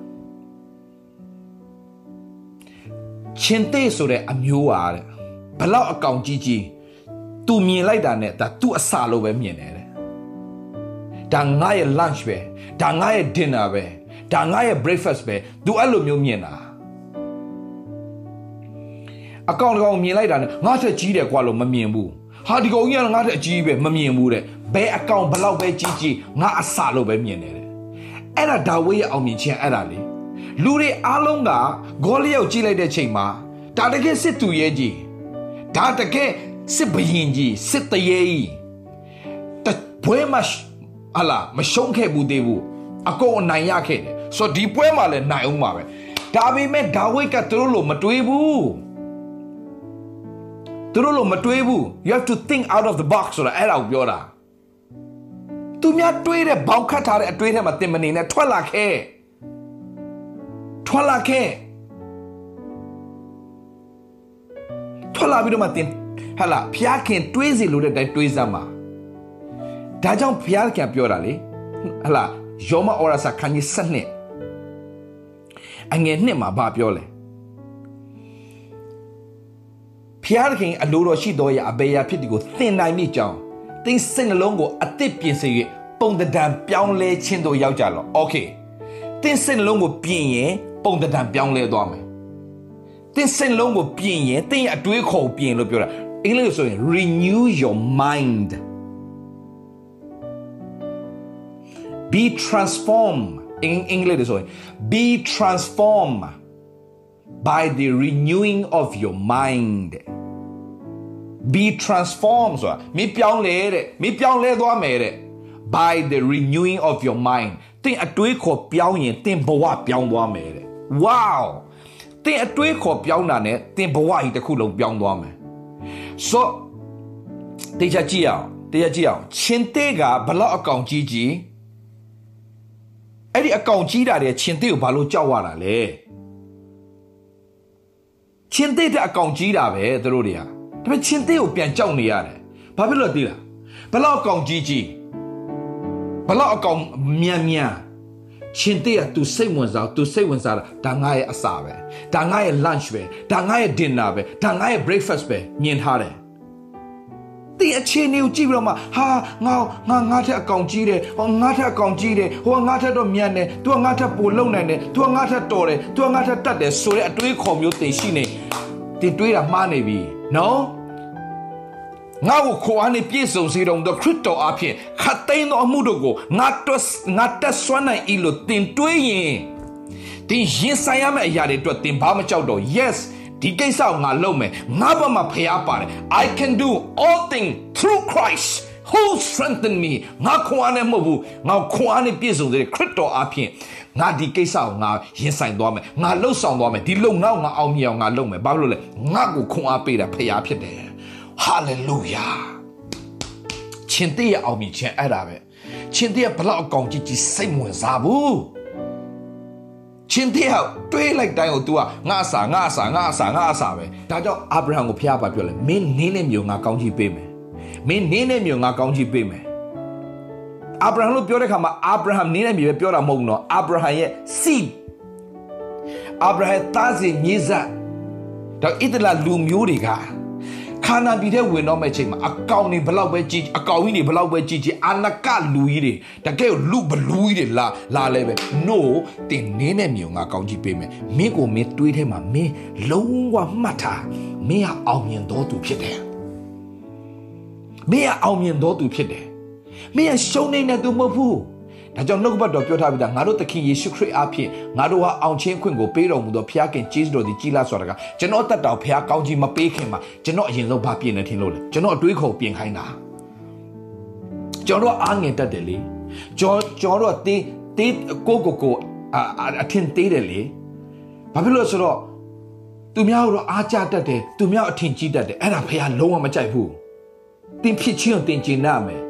ချင်းသေးဆိုတဲ့အမျိုးပါတဲ့ဘလောက်အကောင်ကြီးကြီးသူမြင်လိုက်တာနဲ့ဒါသူ့အစာလိုပဲမြင်တယ်တဲ့ဒါငါရဲ့ lunch ပဲဒါငါရဲ့ dinner ပဲဒါငါရဲ့ breakfast ပဲသူအဲ့လိုမျိုးမြင်တာအကောင်တကောင်မြင်လိုက်တာနဲ့ငါ့ထက်ကြီးတယ်ကွာလို့မမြင်ဘူးဟာဒီကောင်ကြီးကငါ့ထက်အကြီးပဲမမြင်ဘူးတဲ့ဘယ်အကောင်ဘလောက်ပဲကြီးကြီးငါအစာလို့ပဲမြင်တယ်တဲ့အဲ့ဒါဒါဝိရဲ့အောင်မြင်ခြင်းအဲ့ဒါလေ လူတွေအားလုံးကဂေါလိယောက်ကြည့်လိုက်တဲ့ချိန်မှာဒါတကယ်စစ်သူရဲ့ကြီးဒါတကယ်စစ်ဘရင်ကြီးစစ်တရေကြီးတပွဲမှာဟလာမရှုံးခဲ့ဘူးသေးဘူးအကုန်အနိုင်ရခဲ့တယ်ဆိုတော့ဒီပွဲမှာလည်းနိုင်အောင်ပါပဲဒါပေမဲ့ဒါဝိတ်ကသူတို့လိုမတွေးဘူးသူတို့လိုမတွေးဘူး you have to think out of the box ဆိုတာအဲ့ဒါကိုပြောတာသူများတွေးတဲ့ဘောင်ခတ်ထားတဲ့အတွေးထဲမှာတင်မနေနဲ့ထွက်လာခဲ့ ထွက်လာခဲ့ထွက်လာပြီးတော့မှတင်ဟာလာဖျားခင်တွေးစီလို့တဲ့အတိုင်းတွေးစမ်းပါဒါကြောင့်ဖျားခင်ပြောတာလေဟာလာယောမအော်ရာစာခန်းကြီးဆက်နှစ်အငယ်နှစ်မှာဘာပြောလဲဖျားခင်အလိုတော်ရှိတော်ရဲ့အဘေရာဖြစ်ဒီကိုသင်နိုင်မိကြောင်းသင်စိတ်နှလုံးကိုအသစ်ပြင်ဆင်၍ပုံတံပြောင်းလဲခြင်းတို့ရောက်ကြလော။ Okay သင်စိတ်နှလုံးကိုပြင်ရင် ပုံတံပြောင်းလဲသွားမယ်သင်စိတ်နှလုံးကိုပြင်ရင်သင်ရဲ့အတွေးခေါ်ပြင်လို့ပြောတာအင်္ဂလိပ်ဆိုရင် renew your mind be transformed in English ဆိုရင် be transformed by the renewing of your mind be transformed ဆိုတာမင်းပြောင်းလဲတဲ့မင်းပြောင်းလဲသွားမယ်တဲ့ by the renewing of your mind သင်အတွေးခေါ်ပြောင်းရင်သင်ဘဝပြောင်းသွားမယ်တဲ့ wow သင်အတွေးခေါ်ပြောင်းတာနဲ့သင်ဘဝကြီးတစ်ခုလုံးပြောင်းသွားမယ် so တရားကြည့်အောင်တရားကြည့်အောင်ချင်းတဲ့ကဘလောက်အကောင်ကြီးကြီးအဲ့ဒီအကောင်ကြီးတာတဲ့ချင်းတဲ့ကိုဘာလို့ကြောက်ရတာလဲချင်းတဲ့တဲ့အကောင်ကြီးတာပဲသူတို့တွေကဒါပေမဲ့ချင်းတဲ့ကိုပြန်ကြောက်နေရတယ်ဘာဖြစ်လို့သိလားဘလောက်အကောင်ကြီးကြီးဘလောက်အကောင်မြန်မြန် ရှင်တဲ့က तू စိတ်ဝင်စား तू စိတ်ဝင်စားတာဒါငါရဲ့အစာပဲဒါငါရဲ့ lunch ပဲဒါငါရဲ့ dinner ပဲဒါငါရဲ့ breakfast ပဲမြင်ထားတယ်ဒီအခြေအနေကိုကြည့်ပြီးတော့မှဟာငါငါငါထက်အကောင်ကြီးတယ်ဟောငါထက်အကောင်ကြီးတယ်ဟိုငါထက်တော့မြန်တယ်သူကငါထက်ပိုလုံနိုင်တယ်သူကငါထက်တော်တယ်သူကငါထက်တတ်တယ်ဆိုတဲ့အတွေးခေါ်မျိုးတင်ရှိနေတင်တွေးတာမှားနေပြီနော် ငါ့ကိုခေါ်အနေပြည့်စုံစေတော်မူသောခရစ်တော်အဖင်ခတ်သိမ်းသောအမှုတို့ကိုငါတော့ငါတက်ဆွမ်းနိုင်၏လို့တင်တွေးရင်တင်ရင်ဆိုင်ရမယ့်အရာတွေအတွက်တင်ဘာမှကြောက်တော့ yes ဒီကိစ္စကိုငါလုပ်မယ်ငါဘာမှဖျားပါတယ် I can do all things through Christ who strengthen me ငါခွန်အားနဲ့မဟုတ်ဘူးငါခွန်အားနဲ့ပြည့်စုံတဲ့ခရစ်တော်အဖင်ငါဒီကိစ္စကိုငါရင်ဆိုင်သွားမယ်ငါလှုပ်ဆောင်သွားမယ်ဒီလုံငါ့ကိုငါအောင်မြင်အောင်ငါလုပ်မယ်ဘာလို့လဲငါ့ကိုခွန်အားပေးတာဖျားဖြစ်တယ် ဟာလေလုယာချင်းတည်းရအောင်မြင်ခြင်းအဲ့ဒါပဲချင်းတည်းဘလောက်အကောင်ကြီးကြီးစိတ်ဝင်စားဘူးချင်းတည်းတွေးလိုက်တိုင်းကို तू ကငါအစာငါအစာငါအစာငါအစာပဲဒါကြောင့်အာဗြဟံကိုဖျားပါပြောလဲမင်းနင်းနဲ့မျိုးငါကောင်းကြီးပေးမယ်မင်းနင်းနဲ့မျိုးငါကောင်းကြီးပေးမယ်အာဗြဟံလို့ပြောတဲ့ခါမှာအာဗြဟံနင်းနဲ့မျိုးပဲပြောတာမဟုတ်ဘူးနော်အာဗြဟံရဲ့ seed အာဗြဟံသားစဉ်မြေးဆက်တော့ဣသလလူမျိုးတွေက ခါနာပြည်ထဲဝင်တော့မဲ့ချိန်မှာအကောင်တွေဘလောက်ပဲကြီးအကောင်ကြီးတွေဘလောက်ပဲကြီးကြီးအာနကလူကြီးတွေတကယ်လူဘလူကြီးတွေလာလာလဲပဲ no တင်နေနဲ့မြေငါကောင်းကြီးပေးမယ်မင်းကိုမင်းတွေးထဲမှာမင်းလုံးဝမှတ်ထားမင်းကအောင်မြင်တော်သူဖြစ်တယ်မင်းကအောင်မြင်တော်သူဖြစ်တယ်မင်းကရှုံးနေတဲ့သူမဟုတ်ဘူး ဒါကြောင့်နှုတ်ကပတ်တော်ပြောထားပြီးသားငါတို့သခင်ယေရှုခရစ်အားဖြင့်ငါတို့ဟာအောင်ချင်းခွင့်ကိုပေးတော်မူသောဖခင်ကျေးဇူးတော်သည်ကြီးလားဆိုတာကကျွန်တော်တက်တော်ဖခင်ကောင်းကြီးမပေးခင်မှာကျွန်တော်အရင်ဆုံးဘာပြင်နေထင်လို့လဲကျွန်တော်အတွေးခေါ်ပြင်ခိုင်းတာကျွန်တော်အားငယ်တတ်တယ်လေကျွန်ကျွန်တော်တေးတေးကိုကိုကိုအထင်သေးတယ်လေဘာဖြစ်လို့ဆိုတော့သူများတို့အားကြတတ်တယ်သူများအထင်ကြီးတတ်တယ်အဲ့ဒါဖခင်လုံးဝမကြိုက်ဘူးတင်ဖြစ်ချင်းကိုတင်ကျင်နာမယ်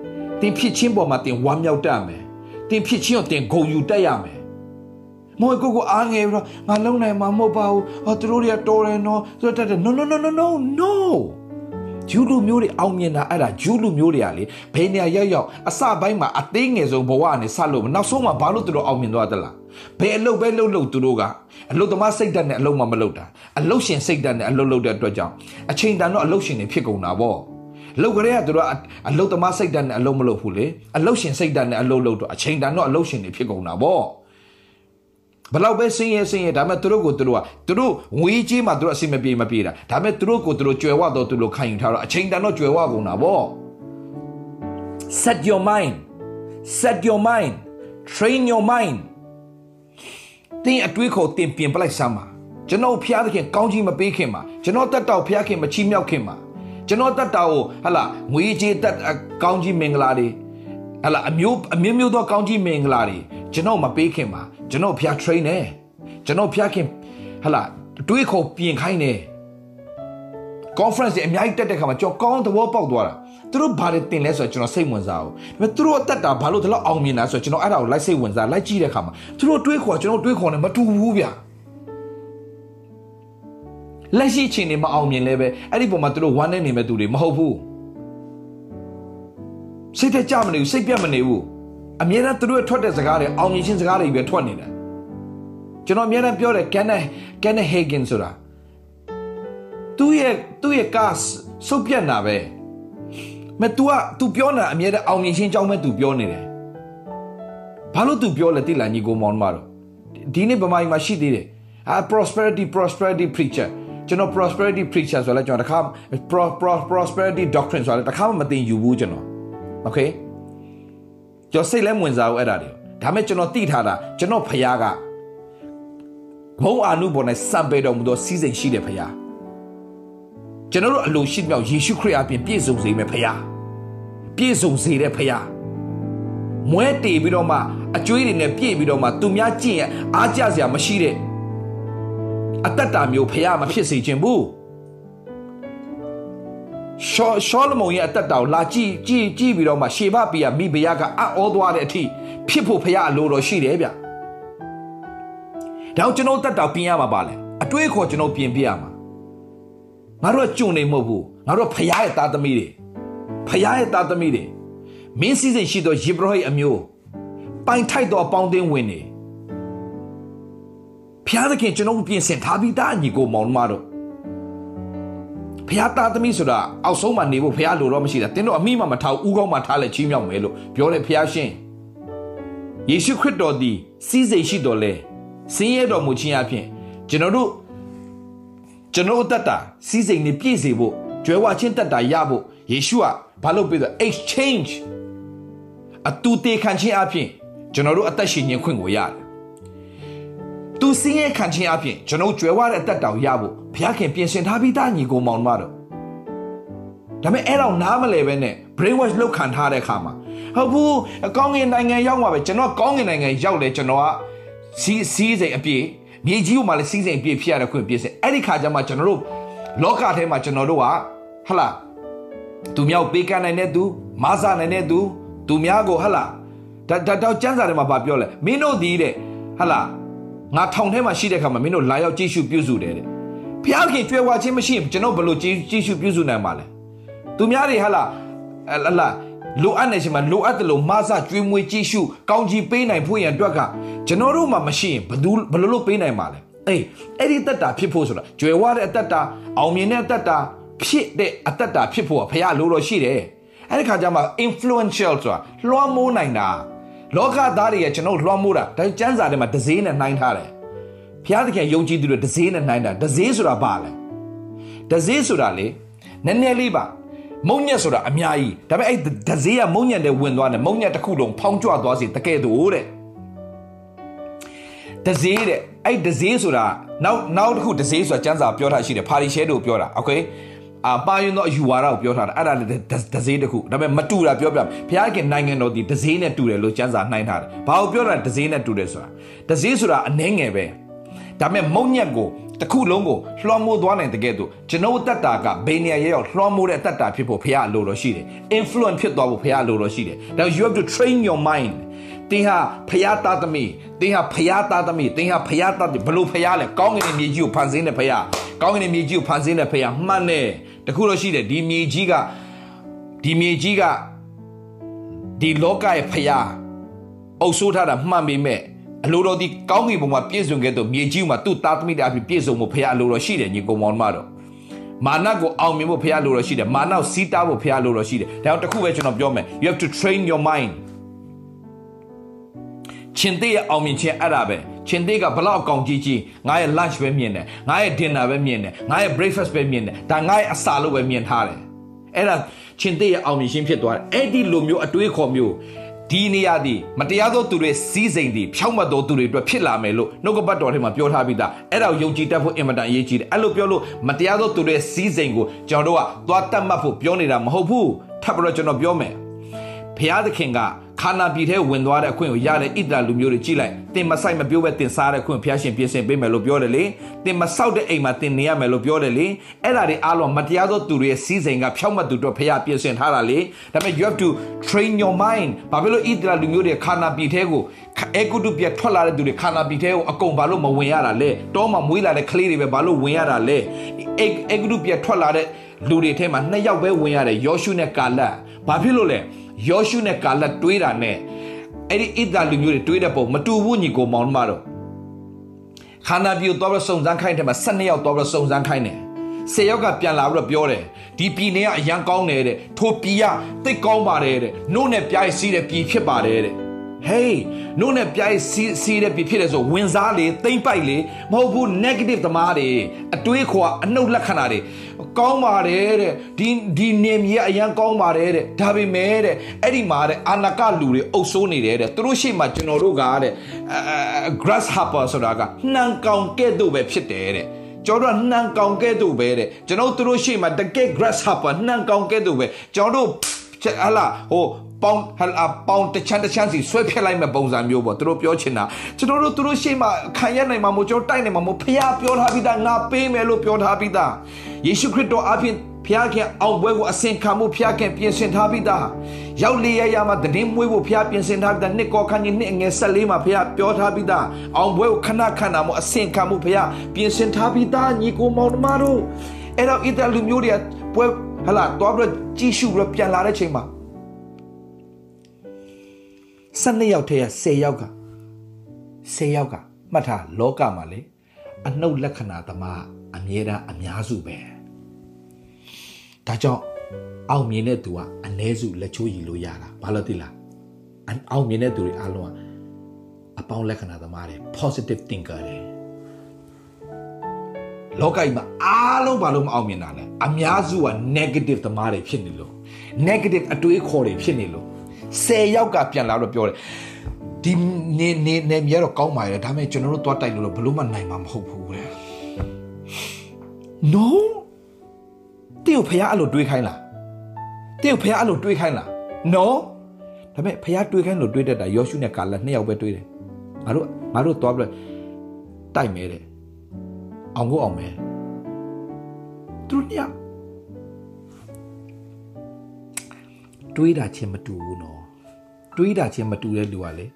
တင်ဖြစ်ချင်းပေါ်မှာတင်ဝမ်းမြောက်တတ်မယ် တင်ဖြစ်ချင်းကိုတင်ဂုံယူတတ်ရမယ်မောကိုကိုအားငယ်ပြီးတော့ငါလုံနိုင်မှာမဟုတ်ပါဘူးဟောသူတို့တွေကတော်တယ်နော်သူတို့တက်တယ် no no no no no no ဂျူးလူမျိုးတွေအောင်မြင်တာအဲ့ဒါဂျူးလူမျိုးတွေကလေဘယ်နေရာရောက်ရောက်အစပိုင်းမှာအသေးငယ်ဆုံးဘဝနဲ့ဆက်လို့နောက်ဆုံးမှာဘာလို့သူတို့အောင်မြင်သွားသလားဘယ်အလုပ်ပဲလုပ်လို့သူတို့ကအလုပ်သမားစိတ်ဓာတ်နဲ့အလုပ်မှမလုပ်တာအလုပ်ရှင်စိတ်ဓာတ်နဲ့အလုပ်လုပ်တဲ့အတွက်ကြောင့်အချိန်တန်တော့အလုပ်ရှင်တွေဖြစ်ကုန်တာပေါ့ လုပ်ကြတဲ့ကသူတို့အလုပ်သမားစိတ်ဓာတ်နဲ့အလုပ်မလုပ်ဘူးလေအလုပ်ရှင်စိတ်ဓာတ်နဲ့အလုပ်လုပ်တော့အချိန်တန်တော့အလုပ်ရှင်တွေဖြစ်ကုန်တာပေါ့ဘလောက်ပဲဆင်းရဲဆင်းရဲဒါပေမဲ့သူတို့ကိုသူတို့ကသူတို့ငွေကြီးမှသူတို့အစီမပြေမပြေတာဒါပေမဲ့သူတို့ကိုသူတို့ကြွယ်ဝတော့သူတို့ခံယူထားတော့အချိန်တန်တော့ကြွယ်ဝကုန်တာပေါ့ set your mind set your mind train your mind တင်းအတွေးခေါ်တင်ပြင်ပလိုက်စမ်းပါကျွန်တော်ဖျားသခင်ကောင်းကြီးမပေးခင်မှာကျွန်တော်တက်တော်ဖျားခင်မချီးမြှောက်ခင်မှာ ကျွန်တော်တက်တော်ကိုဟလာငွေကြေးတက်ကောင်းကြီးမင်္ဂလာတွေဟလာအမျိုးအမျိုးမျိုးသောကောင်းကြီးမင်္ဂလာတွေကျွန်တော်မပေးခင်မှာကျွန်တော်ဖျား train နေကျွန်တော်ဖျားခင်ဟလာတွေးခေါ်ပြင်ခိုင်းနေ conference အများကြီးတက်တဲ့ခါမှာကျွန်တော်ကောင်းသဘောပေါက်သွားတာသူတို့ဘာတွေတင်လဲဆိုတော့ကျွန်တော်စိတ်ဝင်စားဘူးဒါပေမဲ့သူတို့အသက်တာဘာလို့ဒီလောက်အောင်မြင်တာဆိုတော့ကျွန်တော်အဲ့ဒါကိုလိုက်စိတ်ဝင်စားလိုက်ကြည့်တဲ့ခါမှာသူတို့တွေးခေါ်ကျွန်တော်တွေးခေါ်နေမတူဘူးဗျ လက်ရှိချိန်နေမအောင်မြင်လဲပဲအဲ့ဒီပုံမှာသူတို့ဝမ်းနေနေမဲ့သူတွေမဟုတ်ဘူးစိတ်သက်ကြမနေဘူးစိတ်ပြတ်မနေဘူးအမြဲတမ်းသူတို့ထွက်တဲ့စကားတွေအောင်မြင်ခြင်းစကားတွေပဲထွက်နေတယ်ကျွန်တော်အမြဲတမ်းပြောတယ်ကန်နကန်နဟေဂင်ဆိုတာသူ့ရဲ့သူ့ရဲ့ကားစုပ်ပြတ်တာပဲမ तू က तू ပြောနေတာအမြဲတမ်းအောင်မြင်ခြင်းကြောင်းပဲ तू ပြောနေတယ်ဘာလို့ तू ပြောလဲတိလာညီကိုမောင်မတော့ဒီနေ့ဗမာပြည်မှာရှိသေးတယ်အာ prosperity prosperity preacher ကျွန်တော် prosperity preacher ဆိုလဲကျွန်တော်တခါ prosperity doctrine ဆိုလဲတခါမှမသိယူဘူးကျွန်တော် okay ကျွန်တော်စိတ်လဲဝင်စားဘူးအဲ့ဒါတွေဒါမဲ့ကျွန်တော်သိထားတာကျွန်တော်ဖခင်ကဘုံအာနုဘော်နဲ့စံပေတော်မူသောစီးစိမ်ရှိတဲ့ဖခင်ကျွန်တော်တို့အလိုရှိမြောက်ယေရှုခရစ်အပြင်ပြည့်စုံစေမယ့်ဖခင်ပြည့်စုံစေတဲ့ဖခင်မွဲတေပြီးတော့မှအကျွေးတွေနဲ့ပြည့်ပြီးတော့မှသူများကြည့်ရင်အားကြစရာမရှိတဲ့ အတ္တတာမျိုးဖခင်မဖြစ်စေခြင်းဘူးရှောရှောလမုန်ရဲ့အတ္တတာကိုလာကြည့်ကြည့်ကြည့်ပြီးတော့မှရှေဘပီယာမိဘယာကအံ့ဩသွားတဲ့အထိဖြစ်ဖို့ဖခင်အလိုတော်ရှိတယ်ဗျဒါကြောင့်ကျွန်တော်တတ်တာပြင်ရမှာပါလေအတွေးခေါ်ကျွန်တော်ပြင်ပြရမှာငါတို့ကကြုံနေမဟုတ်ဘူးငါတို့ဖရားရဲ့သားသမီးတွေဖရားရဲ့သားသမီးတွေမင်းစည်းစိမ်ရှိသောယေဘရဟိအမျိုးပိုင်ထိုက်သောအပေါင်းအသင်းဝင်နေ ဖရားသခင်ကျွန်တော်ပြင်ဆင်ထားပြီးသားညီကိုမောင်မတို့ဖရားသားသမီးဆိုတာအောက်ဆုံးမှာနေဖို့ဖရားလိုတော့မရှိတာတင်းတို့အမိမမထားဦးကောင်းမှာထားလဲချီးမြှောက်မယ်လို့ပြောတယ်ဖရားရှင်ယေရှုခရစ်တော်သည်စီးစိမ်ရှိတော်လဲဆင်းရဲတော်မူခြင်းအပြင်ကျွန်တော်တို့ကျွန်တော်အသက်တာစီးစိမ်နေပြည့်စေဖို့ကြွယ်ဝချင်းတက်တာရဖို့ယေရှုကဘာလုပ်ပေးလဲ exchange အတူတေခံခြင်းအပြင်ကျွန်တော်တို့အသက်ရှင်ခြင်းခွင့်ကိုရတယ်။ သူစင်းရဲခံခြင်းအပြင်ကျွန်တော်ကြွယ်ဝတဲ့အသက်တောင်ရဖို့ဘုရားခင်ပြင်ဆင်ထားပြီးသားညီကိုမောင်မတော်ဒါပေမဲ့အဲ့တော့နားမလဲပဲနဲ့ brain wash လောက်ခံထားတဲ့အခါမှာဟုတ်ဘူးအကောင်းငင်နိုင်ငံရောက်မှာပဲကျွန်တော်ကောင်းငင်နိုင်ငံရောက်တယ်ကျွန်တော်ကစီးစီးစိမ်အပြည့်မြေကြီးပေါ်မှာလည်းစီးစိမ်ပြည့်ဖြစ်ရတဲ့ခွင့်ပြည့်စင်အဲ့ဒီခါကျမှကျွန်တော်တို့လောကထဲမှာကျွန်တော်တို့ကဟလာသူမြောက်ပေးကမ်းနိုင်တဲ့သူမဆာနိုင်တဲ့သူသူများကိုဟလာဒါဒါတော့ကျမ်းစာထဲမှာဗာပြောလဲမင်းတို့ဒီတဲ့ဟလာ ငါထောင်ထဲမှာရှိတဲ့ခါမှာမင်းတို့လာရောက်ကြည့်ရှုပြုစုတယ်တဲ့ဘုရားခင်ကြွယ်ဝခြင်းမရှိရင်ကျွန်တော်ဘယ်လိုကြည့်ကြည့်ရှုပြုစုနိုင်မှာလဲသူများတွေဟလာဟလာလိုအပ်နေရှင်မှာလိုအပ်တယ်လို့မဆာကျွေးမွေးကြည့်ရှုကောင်းကြီးပေးနိုင်ဖို့ရန်အတွက်ကကျွန်တော်တို့မှမရှိရင်ဘယ်သူဘယ်လိုလုပ်ပေးနိုင်မှာလဲအေးအဲ့ဒီတက်တာဖြစ်ဖို့ဆိုတာကြွယ်ဝတဲ့အတက်တာအောင်မြင်တဲ့အတက်တာဖြစ်တဲ့အတက်တာဖြစ်ဖို့ကဖះလိုတော့ရှိတယ်အဲ့ဒီခါကျမှ influential ဆိုတာလွှမ်းမိုးနိုင်တာ လောကသားတွေကကျွန်တော်လွှမ်းမိုးတာဒါကျမ်းစာထဲမှာဒဇေးနဲ့နှိုင်းထားတယ်ဘုရားသခင်ယုံကြည်သူတွေဒဇေးနဲ့နှိုင်းတာဒဇေးဆိုတာဘာလဲဒဇေးဆိုတာလေနည်းနည်းလေးပါမုံညက်ဆိုတာအများကြီးဒါပေမဲ့အဲ့ဒဇေးကမုံညက်တဲ့ဝင်သွားတယ်မုံညက်တစ်ခုလုံးဖောင်းကြွသွားစေတကယ်တော့တဲ့ဒဇေးတဲ့အဲ့ဒဇေးဆိုတာနောက်နောက်တစ်ခုဒဇေးဆိုတာကျမ်းစာပြောထားရှိတယ်ဖာရီရှဲတို့ပြောတာโอเค အာပါရင်တော့အယူဝါဒကိုပြောထားတာအဲ့ဒါလည်းဒဇေးတစ်ခုဒါပေမဲ့မတူတာပြောပြဘုရားခင်နိုင်ငံတော်ဒီဒဇေးနဲ့တူတယ်လို့ကျမ်းစာနှိုင်းထားတယ်ဘာကိုပြောတာဒဇေးနဲ့တူတယ်ဆိုတာဒဇေးဆိုတာအနှဲငယ်ပဲဒါပေမဲ့မုံညက်ကိုတစ်ခုလုံးကိုလွှမ်းမိုးသွားနိုင်တဲ့ကဲ့သို့ကျွန်တော်တက်တာကဘယ်နေရာရဲ့ရောက်လွှမ်းမိုးတဲ့တက်တာဖြစ်ဖို့ဖះအလိုတော်ရှိတယ် influence ဖြစ်သွားဖို့ဖះအလိုတော်ရှိတယ်ဒါ you have to train your mind တင်းဟာဖျားသားသမီးတင်းဟာဖျားသားသမီးတင်းဟာဖျားသားဘလို့ဖျားလဲကောင်းကင်မြေကြီးကိုဖန်ဆင်းတဲ့ဖျားကောင်းကင်မြေကြီးကိုဖန်ဆင်းတဲ့ဖျားမှန်တယ်တခုတော့ရှိတယ်ဒီမြေကြီးကဒီမြေကြီးကဒီလောကရဲ့ဖျားအုပ်ဆိုးထားတာမှန်ပေမဲ့အလိုတော်ဒီကောင်းကင်ဘုံမှာပြည့်စုံခဲ့တော့မြေကြီးမှာသူ့သားသမီးတွေအဖြစ်ပြည့်စုံမှုဖျားအလိုတော်ရှိတယ်ညီကောင်မောင်မတော်မာနကိုအောင်မြင်ဖို့ဖျားလိုတော်ရှိတယ်မာနကိုစီးတားဖို့ဖျားလိုတော်ရှိတယ်ဒါကြောင့်တခုပဲကျွန်တော်ပြောမယ် you have to train your mind ချင်းသေးရဲ့အောင်မြင်ခြင်းအဲ့ဒါပဲချင်းသေးကဘလောက်အကောင်ကြီးကြီးငါရဲ့ lunch ပဲမြင်တယ်ငါရဲ့ dinner ပဲမြင်တယ်ငါရဲ့ breakfast ပဲမြင်တယ်ဒါငါရဲ့အစာလို့ပဲမြင်ထားတယ်အဲ့ဒါချင်းသေးရဲ့အောင်မြင်ခြင်းဖြစ်သွားတယ်အဲ့ဒီလိုမျိုးအတွေးခေါ်မျိုးဒီနေရာဒီမတရားသောသူတွေစီးစိမ်ဒီဖြောက်မှတ်သောသူတွေအတွက်ဖြစ်လာမယ်လို့နှုတ်ကပတ်တော်ထဲမှာပြောထားပြီးသားအဲ့ဒါကိုယုံကြည်တတ်ဖို့အင်မတန်အရေးကြီးတယ်အဲ့လိုပြောလို့မတရားသောသူတွေစီးစိမ်ကိုကျွန်တော်တို့ကသွားတတ်မှတ်ဖို့ပြောနေတာမဟုတ်ဘူးထပ်ပြီးတော့ကျွန်တော်ပြောမယ်ဘုရားသခင်က ခါနာပြည်ထဲဝင်သွားတဲ့အခွင့်ကိုရတဲ့ဣဒရာလူမျိုးတွေကြည့်လိုက်တင်မဆိုင်မပြောပဲတင်စားတဲ့ခွင့်ဘုရားရှင်ပြင်ဆင်ပေးမယ်လို့ပြောတယ်လေတင်မဆောက်တဲ့အိမ်မှာတင်နေရမယ်လို့ပြောတယ်လေအဲ့ဒါတွေအားလုံးမတရားသောသူတွေရဲ့စီးစိမ်ကဖြောက်မှတ်သူတို့ဘုရားပြင်ဆင်ထားတာလေဒါပေမဲ့ you have to train your mind ဘာဖြစ်လို့ဣဒရာလူမျိုးတွေခါနာပြည်ထဲကိုအဲကုတုပြထွက်လာတဲ့သူတွေခါနာပြည်ထဲကိုအကုန်ဘာလို့မဝင်ရတာလဲတောမှာမွေးလာတဲ့ကလေးတွေပဲဘာလို့ဝင်ရတာလဲအဲအဲကုတုပြထွက်လာတဲ့လူတွေထဲမှာနှစ်ယောက်ပဲဝင်ရတယ်ယောရှုနဲ့ကာလတ် ဘာဖြစ်လို့လဲယောရှုနဲ့ကာလတ်တွေးတာနဲ့အဲ့ဒီဣဒလူမျိုးတွေတွေးတဲ့ပုံမတူဘူးညီကိုမောင်မတော်ခန္ဓာပြိုတော့ပြီးစုံစမ်းခိုင်းတယ်မှာ12ယောက်တော့ပြီးစုံစမ်းခိုင်းတယ်ဆယ်ယောက်ကပြန်လာပြီးတော့ပြောတယ်ဒီပြည်နေကအရန်ကောင်းတယ်တဲ့ထိုပြည်ကတိတ်ကောင်းပါတယ်တဲ့နှုတ်နဲ့ပြိုင်စီးတဲ့ပြည်ဖြစ်ပါတယ်တဲ့ဟေးနှုတ်နဲ့ပြိုင်စီးစီးတဲ့ပြည်ဖြစ်တယ်ဆိုဝင်စားလေတိမ့်ပိုက်လေမဟုတ်ဘူး negative သမားတွေအတွေးခေါ်အနှုတ်လက္ခဏာတွေ ကောင်းပါတယ်တဲ့ဒီဒီနေမြေအရန်ကောင်းပါတယ်တဲ့ဒါပေမဲ့တဲ့အဲ့ဒီမှာတဲ့အာနာကလူတွေအုပ်စိုးနေတယ်တဲ့သူတို့ရှေ့မှာကျွန်တော်တို့ကတဲ့ grasshopper ဆိုတာကနှံကောင်ကဲ့သို့ပဲဖြစ်တယ်တဲ့ကျွန်တော်တို့နှံကောင်ကဲ့သို့ပဲတဲ့ကျွန်တော်တို့ရှေ့မှာတကယ် grasshopper နှံကောင်ကဲ့သို့ပဲကျွန်တော်တို့ဟလာဟိုပေါင်ဟလာပေါင်တချမ်းတချမ်းစီဆွဲဖြက်လိုက်မဲ့ပုံစံမျိုးပေါ့သူတို့ပြောချင်တာကျွန်တော်တို့သူတို့ရှေ့မှာခံရနိုင်မှာမို့ကျွန်တော်တိုက်နိုင်မှာမို့ဖះပြောထားပြီးသားငါပေးမယ်လို့ပြောထားပြီးသား ယေရှုခရစ်တော်အဖင်ဖျားခင်အောင်ပွဲကိုအစင်ခံမှုဖျားခင်ပြင်ဆင်ထားပြီးသားရောက်လေရရမှာတည်င်းမွေးဖို့ဖျားပြင်ဆင်ထားပြီးသားနှစ်ကောခန်းကြီးနှစ်ငယ်၁၄မှာဖျားပြောထားပြီးသားအောင်ပွဲကိုခဏခဏမှုအစင်ခံမှုဖျားပြင်ဆင်ထားပြီးသားညီကိုမောင်နှမတို့အဲ့တော့ဣတလူမျိုးတွေကပွဲဟလာတော့ပြီးကြည့်ရှုပြီးပြန်လာတဲ့ချိန်မှာ12ယောက်ထဲက10ယောက်က10ယောက်ကမှတ်ထားလောကမှာလေအနှုတ်လက္ခဏာသမားအမြဲတမ်းအများစုပဲ ဒါကြောင့်အောင်မြင်တဲ့သူကအ ਨੇ စုလက်ချိုးရည်လို့ရတာဘာလို့သိလားအောင်မြင်တဲ့သူတွေအားလုံးကအပေါင်းလက္ခဏာသမားတွေ positive thinker တွေလောကကြီးမှာအားလုံးဘာလို့မအောင်မြင်တာလဲအများစုက negative သမားတွေဖြစ်နေလို့ negative အတွေးခေါ်တွေဖြစ်နေလို့10ယောက်ကပြန်လာတော့ပြောတယ်ဒီနေနေနေမြဲတော့ကောင်းပါရဲ့ဒါပေမဲ့ကျွန်တော်တို့သွားတိုက်လို့ဘလို့မှနိုင်မှာမဟုတ်ဘူးတဲ့ no တင့်ကိုဖះအဲ့လိုတွေးခိုင်းလားတင့်ကိုဖះအဲ့လိုတွေးခိုင်းလား no ဒါပေမဲ့ဖះတွေးခိုင်းလို့တွေးတတ်တာယောရှုနဲ့ကာလနှစ်ယောက်ပဲတွေးတယ်ငါတို့ငါတို့သွားပြီးတိုက်မဲတဲ့အောင်ကိုအောင်မဲသူတို့ညတွေးတာချင်းမတူဘူးနော်တွေးတာချင်းမတူတဲ့လူကလေ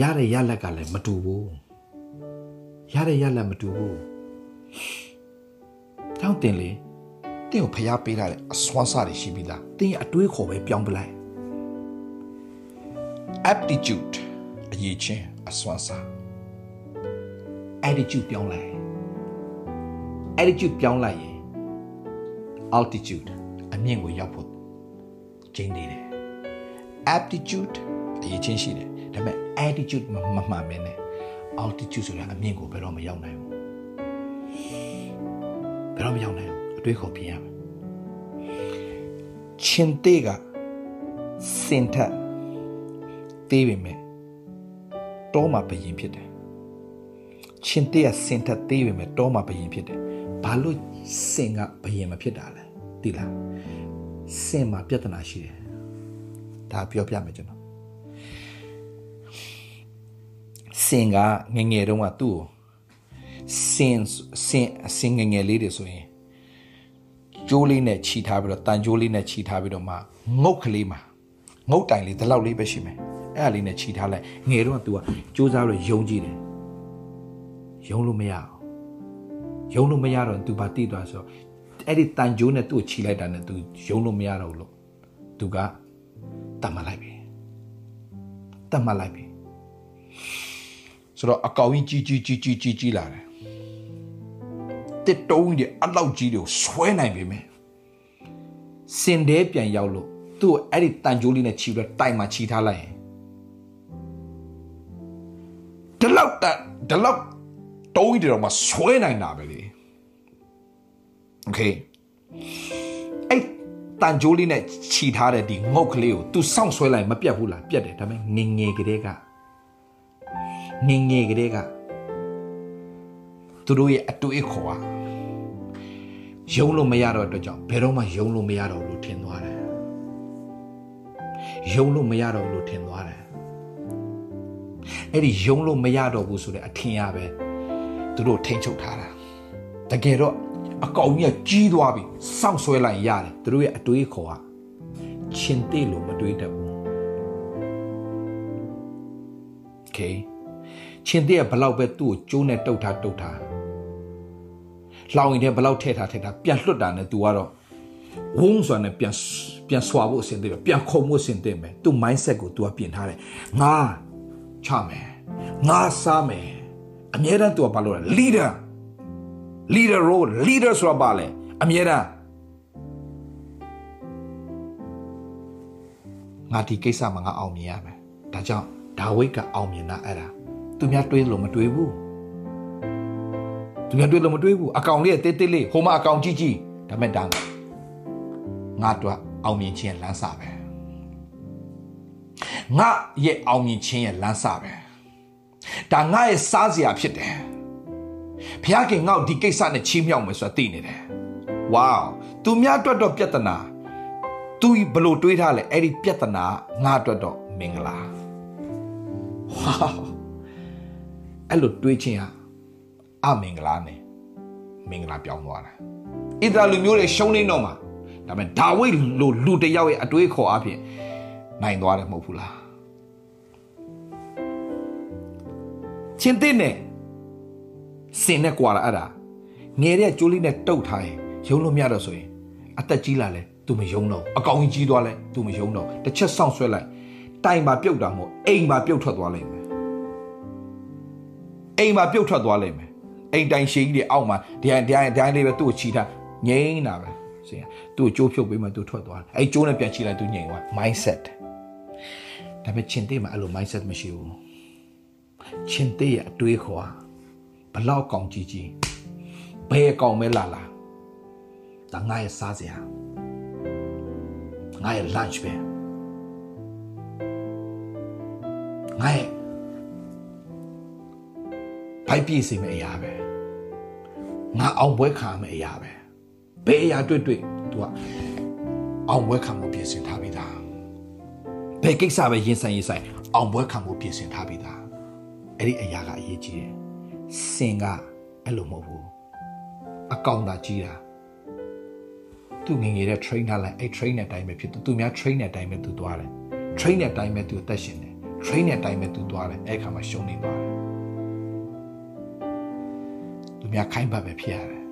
ရတဲ့ရလက်ကလည်းမတူဘူးရတဲ့ရလက်မတူဘူးတောင်းတင်လေ တင့်ကိုဖျားပေးတာလေအစွမ်းစားတွေရှိပြီးသားတင်းရဲ့အတွေးခေါ်ပဲပြောင်းပလိုက် aptitude အရေးချင်းအစွမ်းစား attitude ပြောင်းလိုက် attitude ပြောင်းလိုက်ရင် altitude အမြင့်ကိုရောက်ဖို့ကျင်းနေတယ် aptitude အရေးချင်းရှိတယ်ဒါပေမဲ့ attitude မမှန်မင်းနဲ့ altitude ဆိုတာအမြင့်ကိုဘယ်တော့မရောက်နိုင်ဘူးဘယ်တော့မရောက်နိုင်ဘူးအ တွေးခေါ်ပြင်ရမယ်ချင်းတေးကစင်ထက်သေးပေမဲ့တောမှာဘယင်ဖြစ်တယ်ချင်းတေးကစင်ထက်သေးပေမဲ့တောမှာဘယင်ဖြစ်တယ်ဘာလို့စင်ကဘယင်မဖြစ်တာလဲသိလားစင်မှာပြဿနာရှိတယ်ဒါပြောပြမယ်ကျွန်တော်စင်ကငငယ်တုန်းကသူ့ကိုစင်စင်စင်ငငယ်လေးတွေဆိုရင် ကျိုးလေးနဲ့ခြိထားပြီးတော့တန်ကျိုးလေးနဲ့ခြိထားပြီးတော့မှငုတ်ကလေးမှာငုတ်တိုင်လေးဒီလောက်လေးပဲရှိမယ် အဲ့ဒါလေးနဲ့ခြိထားလိုက်ငယ်တော့ तू ကစူးစမ်းလို့ယုံကြည်တယ်ယုံလို့မရအောင်ယုံလို့မရတော့ तू ဘာတိသွားဆိုအဲ့ဒီတန်ကြိုးနဲ့သူ့ကိုခြိလိုက်တာနဲ့ तू ယုံလို့မရတော့ဘူးလို့ तू ကတတ်မှတ်လိုက်ပြီတတ်မှတ်လိုက်ပြီဆိုတော့အကောင်ကြီးကြီးကြီးကြီးကြီးကြီးလာတယ် တစ်တုံးကြီးအလောက်ကြီးတွေကိုဆွဲနိုင်ပြီမယ်စင်တဲပြန်ရောက်လို့သူ့အဲ့ဒီတန်ကြိုးလေးနဲ့ခြိပြီးတိုင်မှာခြိထားလိုက်ရင်ဒီလောက်တဒီလောက်တုံးကြီးတွေတော့မှဆွဲနိုင်တာပဲလေโอเคအဲ့တန်ကြိုးလေးနဲ့ခြိထားတဲ့ဒီငုတ်ကလေးကို तू စောင့်ဆွဲလိုက်မပြတ်ဘူးလားပြတ်တယ်ဒါပေမဲ့ငငယ်ကလေးကငငယ်ကလေးကသူတို့ရဲ့အတွေ့အခေါ်က ယုံလို့မရတော့အတွက်ကြောင့်ဘယ်တော့မှယုံလို့မရတော့လို့ထင်သွားတယ်ယုံလို့မရတော့လို့ထင်သွားတယ်အဲ့ဒီယုံလို့မရတော့ဘူးဆိုတဲ့အထင်ရပဲသူတို့ထိမ့်ချုပ်ထားတာတကယ်တော့အကောင်ကြီးကကြီးသွားပြီစောင့်ဆွဲလိုက်ရတယ်သူတို့ရဲ့အတွေးခေါ်ကရှင်တေလို့မတွေးတတ်ဘူး Okay ရှင်တေကဘလောက်ပဲသူ့ကိုကျိုးနဲ့တုတ်ထားတုတ်ထား လောင်ရင်တည်းဘလောက်ထဲထားထဲထားပြန်လွတ်တာနဲ့သူကတော့ဝုန်းဆိုတဲ့ပြန်ပြန်ဆွာဖို့အဆင်သင့်ပဲပြန်ခုံဖို့အဆင်သင့်ပဲသူ mindset ကို तू ကပြင်ထားတယ်ငါချမယ်ငါစားမယ်အမြဲတမ်း तू ကဘာလုပ်လဲ leader leader role leader ဆိုတာဘာလဲအမြဲတမ်းငါဒီကိစ္စမှာငါအောင်မြင်ရမယ်ဒါကြောင့်ဒါဝိတ်ကအောင်မြင်တာအဲ့ဒါသူများတွေးလို့မတွေးဘူး သူများတွေးလို့မတွေးဘူးအကောင်လေးကတေးတေးလေးဟိုမှာအကောင်ကြီးကြီးဒါမဲ့ဒါငါတို့အောင်မြင်ခြင်းလမ်းစာပဲငါရဲ့အောင်မြင်ခြင်းရဲ့လမ်းစာပဲဒါငါရဲ့စားစရာဖြစ်တယ်ဘုရားခင်ငါ့ကိုဒီကိစ္စနဲ့ချီးမြှောက်မယ်ဆိုတာသိနေတယ်ဝေါသူများအတွက်တော့ပြဿနာသူဘလို့တွေးထားလဲအဲ့ဒီပြဿနာငါအတွက်တော့မင်္ဂလာဝေါအဲ့လိုတွေးခြင်းဟာ အမင်္ဂလာနဲ့မင်္ဂလာပြောင်းသွားတာဣသရေလလူမျိုးတွေရှုံးနေတော့မှာဒါပေမဲ့ဒါဝိဒ်လိုလူတယောက်ရဲ့အတွေးခေါ်အဖြစ်နိုင်သွားတယ်မဟုတ်ဘူးလားချင်းတဲ့နဲ့စင်နဲ့ကွာလာအဲ့ဒါငယ်တဲ့ကျိုးလေးနဲ့တုတ်ထားရင်ယုံလို့မရတော့ဆိုရင်အသက်ကြီးလာလဲ तू မယုံတော့အကောင်ကြီးကြီးသွားလဲ तू မယုံတော့တစ်ချက်ဆောင့်ဆွဲလိုက်တိုင်မှာပြုတ်တာမဟုတ်အိမ်မှာပြုတ်ထွက်သွားလိမ့်မယ်အိမ်မှာပြုတ်ထွက်သွားလိမ့်မယ် အိမ်တိုင်ရှည်ကြီးတွေအောက်မှာဒီတိုင်းဒီတိုင်းဒီတိုင်းလေးပဲသူ့ကိုချီထားငိမ့်တာပဲစင်သူ့ကိုကြိုးဖြုတ်ပေးမှသူထွက်သွားတယ်အဲ့ကြိုးနဲ့ပြန်ချီလိုက်သူငိမ့်သွား mindset ဒါပေမဲ့ချင်းတေးမှာအဲ့လို mindset မရှိဘူးချင်းတေးရဲ့အတွေးခေါ်ဘလောက်ကောင်ကြီးကြီးဘယ်ကောင်မဲလာလာဒါငါရဲ့စားစရာငါရဲ့ lunch ပဲငါရဲ့ ဘိုက်ပြည့်စေမယ့်အရာပဲငါအောင်ပွဲခံမယ့်အရာပဲဘယ်အရာတွေ့တွေ့ तू ကအောင်ပွဲခံမှုပြင်ဆင်ထားပြီးသားဘယ်ကိစ္စပဲရင်ဆိုင်ရင်ဆိုင်အောင်ပွဲခံမှုပြင်ဆင်ထားပြီးသားအဲ့ဒီအရာကအရေးကြီးတယ်စင်ကအဲ့လိုမဟုတ်ဘူးအကောင်သာကြီးတာသူငငယ်တဲ့ train ထားလိုက်အဲ့ train တဲ့အတိုင်းပဲဖြစ်သူသူများ train တဲ့အတိုင်းပဲသူသွားတယ် train တဲ့အတိုင်းပဲသူအသက်ရှင်တယ် train တဲ့အတိုင်းပဲသူသွားတယ်အဲ့ခါမှာရှုံးနေသွားတယ် သူများခိုင်းပတ်ပဲဖြစ်ရတယ်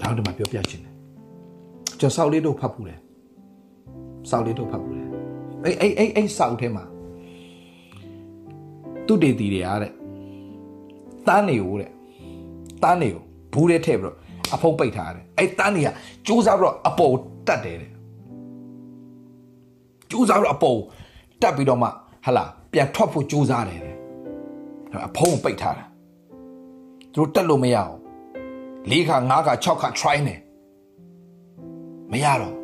နောက်တော့မှပြောပြချင်တယ်ကျွန်တော်စောက်လေးတို့ဖတ်ဖူးတယ်စောက်လေးတို့ဖတ်ဖူးတယ်အဲ့အဲ့အဲ့အဲ့စောက်ထဲမှာသူတေတီတွေအားတဲ့တန်းနေကိုတဲ့တန်းနေကိုဘူးထဲထည့်ပြီးတော့အဖုံးပိတ်ထားတယ်အဲ့တန်းတွေကစူးစားပြီးတော့အပေါ်တက်တယ်တဲ့စူးစားပြီးတော့အပေါ်တက်ပြီးတော့မှဟလာပြန်ထွက်ဖို့စူးစားတယ်တဲ့အဖုံးပိတ်ထားတာ သူတို့တက်လို့မရအောင်၄ခါ၅ခါ၆ခါ try နေမရတော့